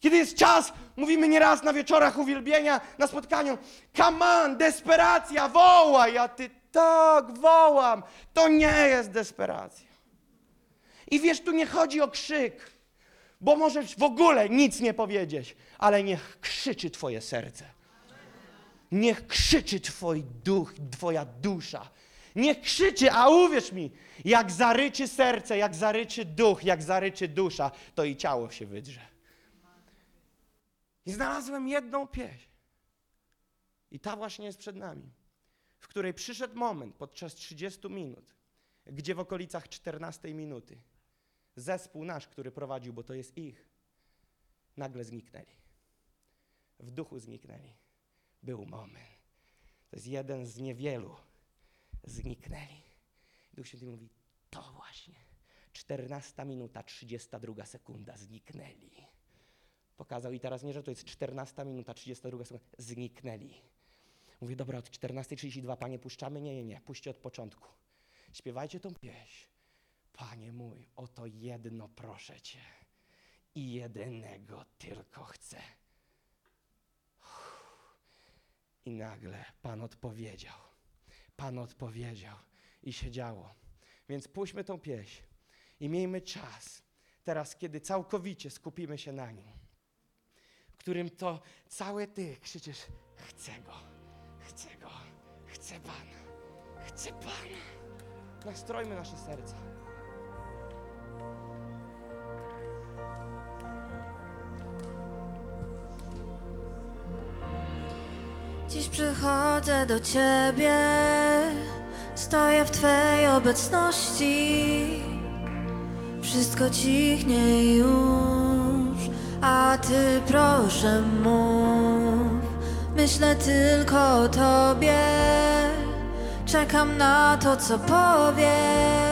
Kiedy jest czas, mówimy nieraz na wieczorach uwielbienia, na spotkaniu, come on, desperacja, wołaj, a ty tak, wołam. To nie jest desperacja. I wiesz, tu nie chodzi o krzyk, bo możesz w ogóle nic nie powiedzieć, ale niech krzyczy twoje serce. Niech krzyczy twój duch, twoja dusza. Niech krzyczy, a uwierz mi, jak zaryczy serce, jak zaryczy duch, jak zaryczy dusza, to i ciało się wydrze. I znalazłem jedną pieśń. I ta właśnie jest przed nami, w której przyszedł moment podczas 30 minut, gdzie w okolicach 14 minuty zespół nasz, który prowadził, bo to jest ich, nagle zniknęli. W duchu zniknęli. Był moment. To jest jeden z niewielu. Zniknęli. Duch Święty mówi, to właśnie. 14 minuta, 32 sekunda, zniknęli. Pokazał i teraz nie, że to jest 14 minuta, 32 sekunda, zniknęli. Mówię, dobra, od 14.32, panie, puszczamy? Nie, nie, nie, puśćcie od początku. Śpiewajcie tą pieśń. Panie mój, oto jedno proszę Cię i jedynego tylko chcę. I nagle Pan odpowiedział. Pan odpowiedział i się działo. Więc puśćmy tą pieśń i miejmy czas, teraz kiedy całkowicie skupimy się na nim, w którym to całe Ty krzyczysz, chcę Go, chcę Go, chcę Pana, chcę Pana. Nastrojmy nasze serca. Dziś przychodzę do Ciebie, stoję w Twej obecności. Wszystko cichnie już, a Ty proszę mów. Myślę tylko o Tobie, czekam na to, co powiesz.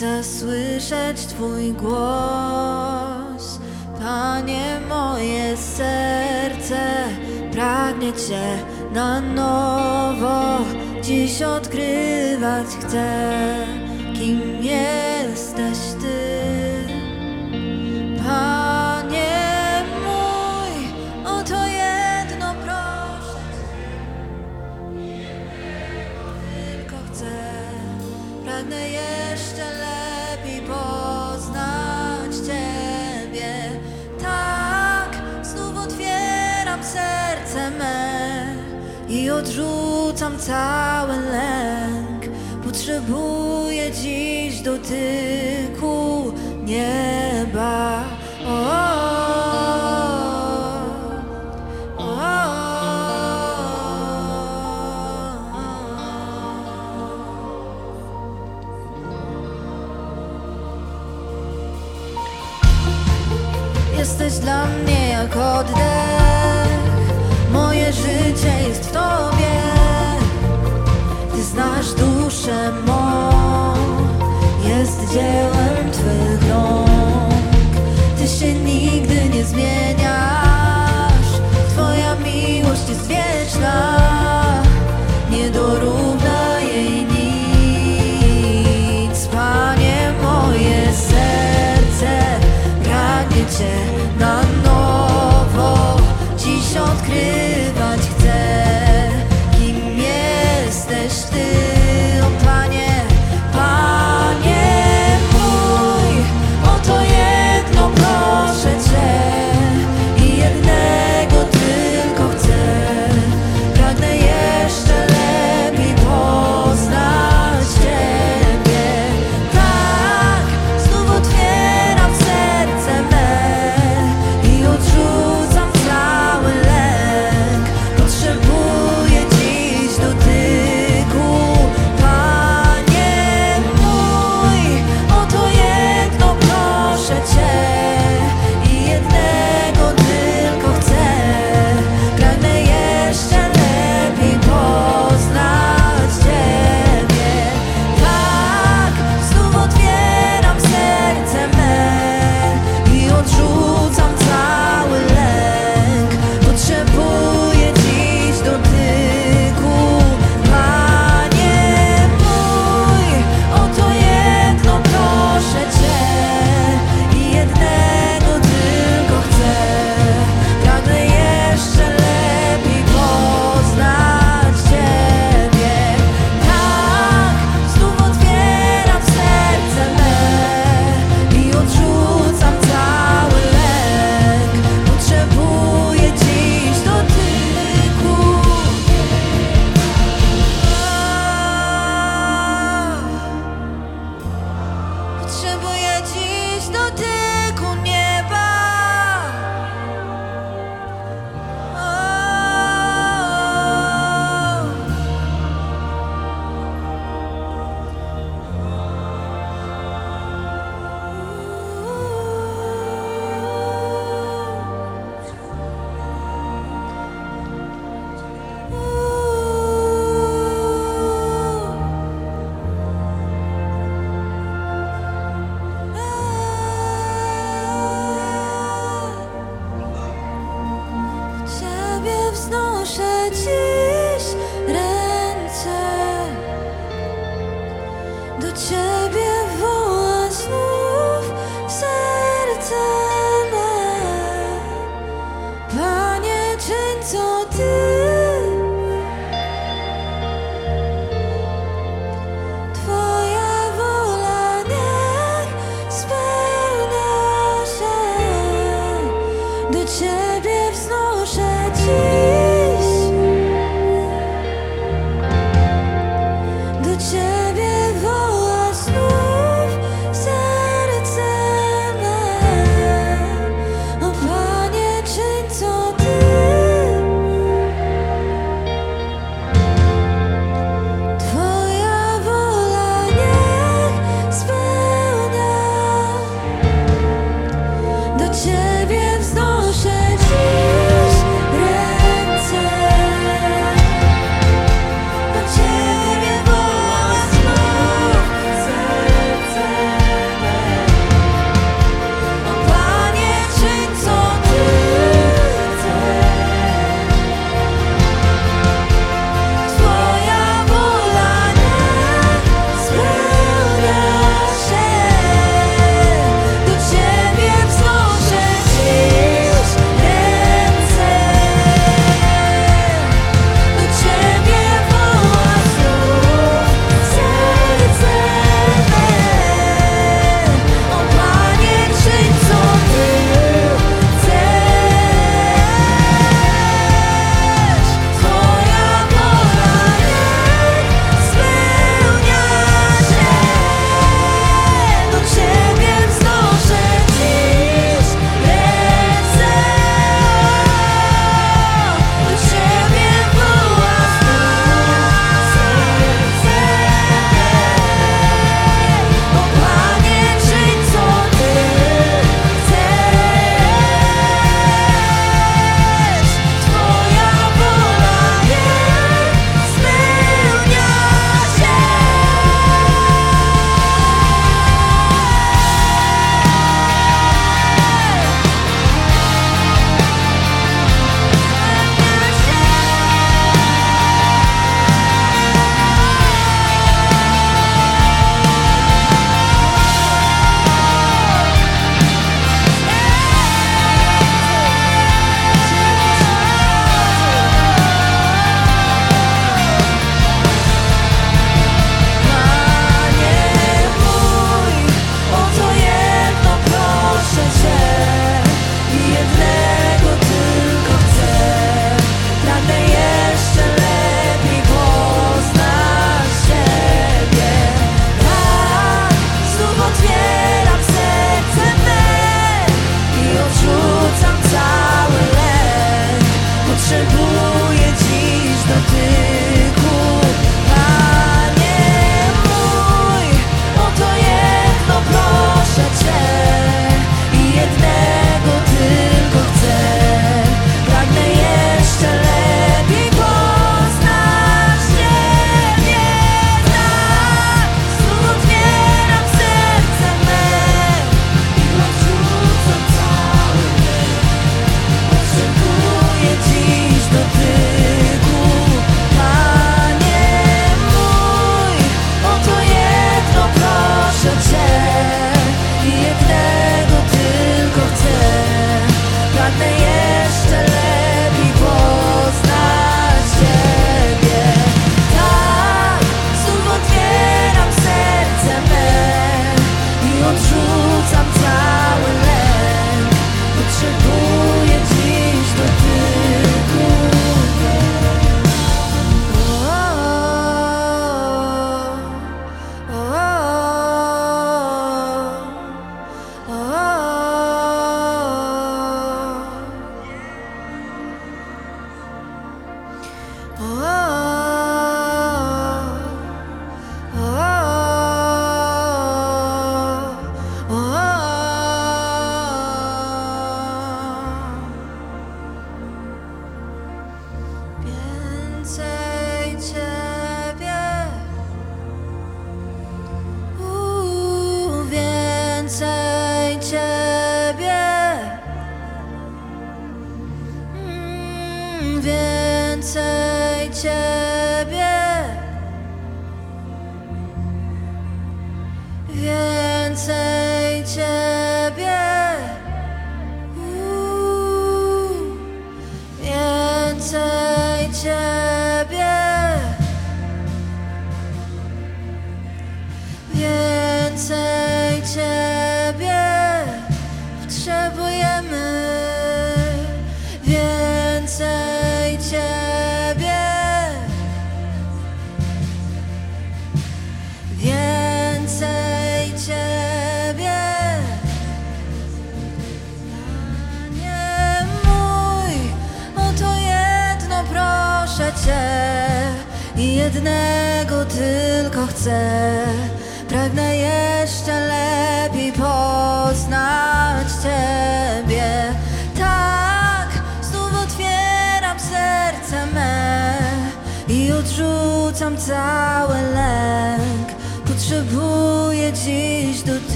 Chcę słyszeć Twój głos, Panie, moje serce pragnie Cię na nowo. Dziś odkrywać chcę, kim jesteś odrzucam cały lęk. Potrzebuję dziś dotyku nieba. O, o, o. Jesteś dla mnie jak oddech nigdy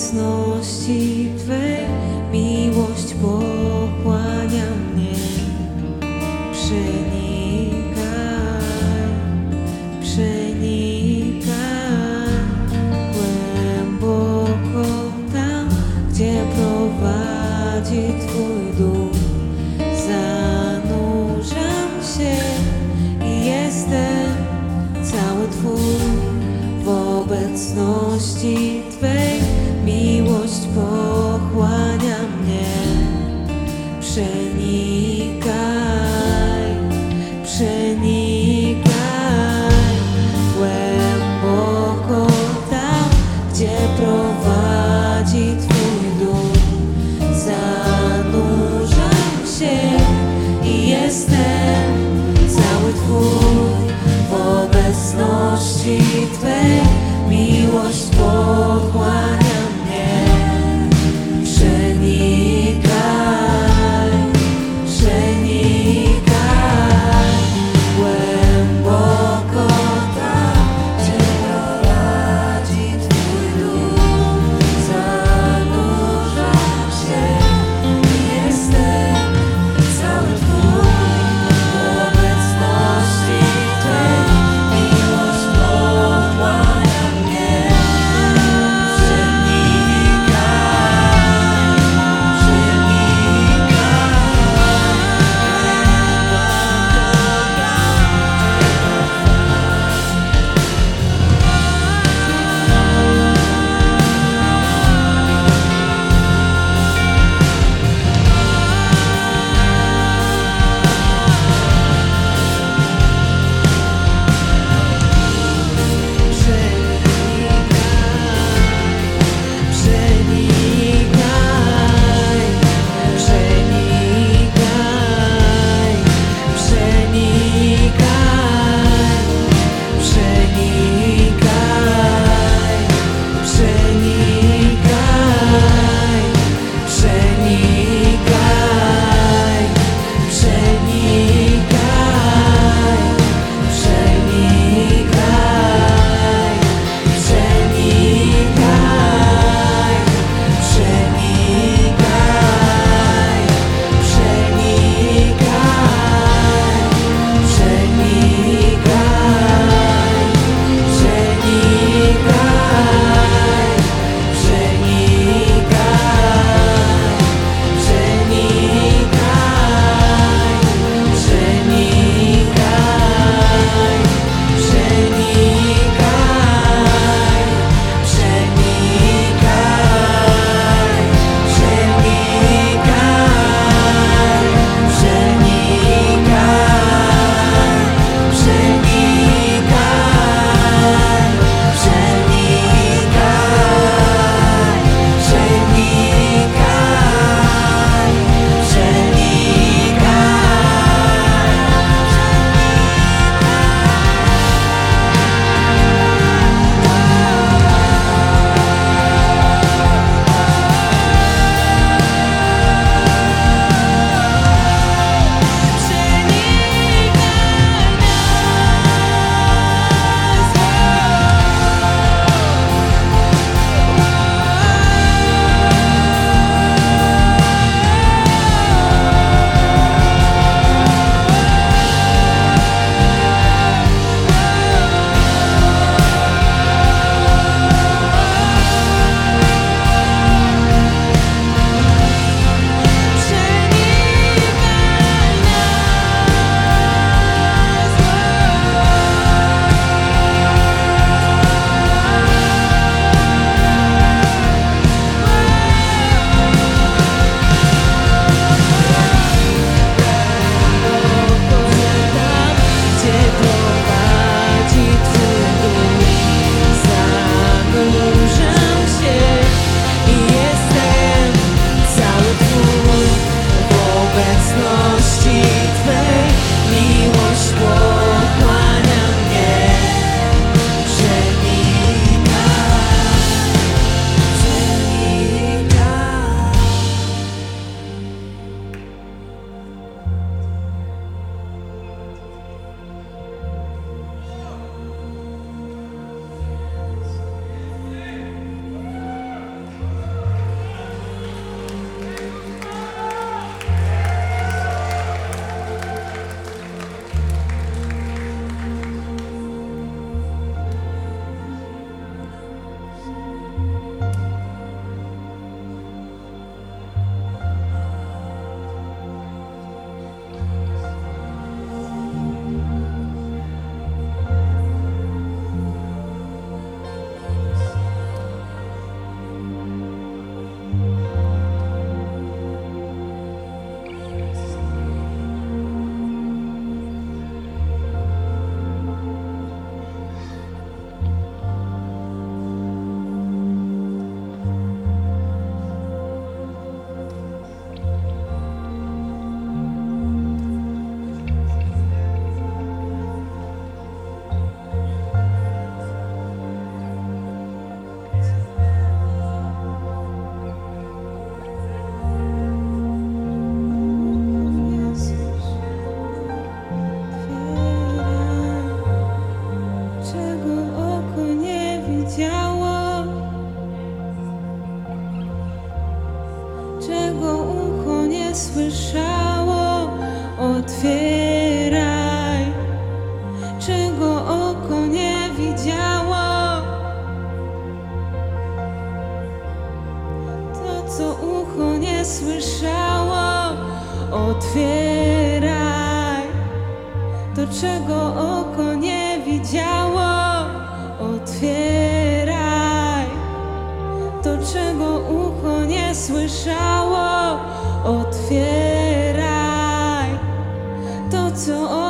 obecności Twej. Miłość pochłania To, co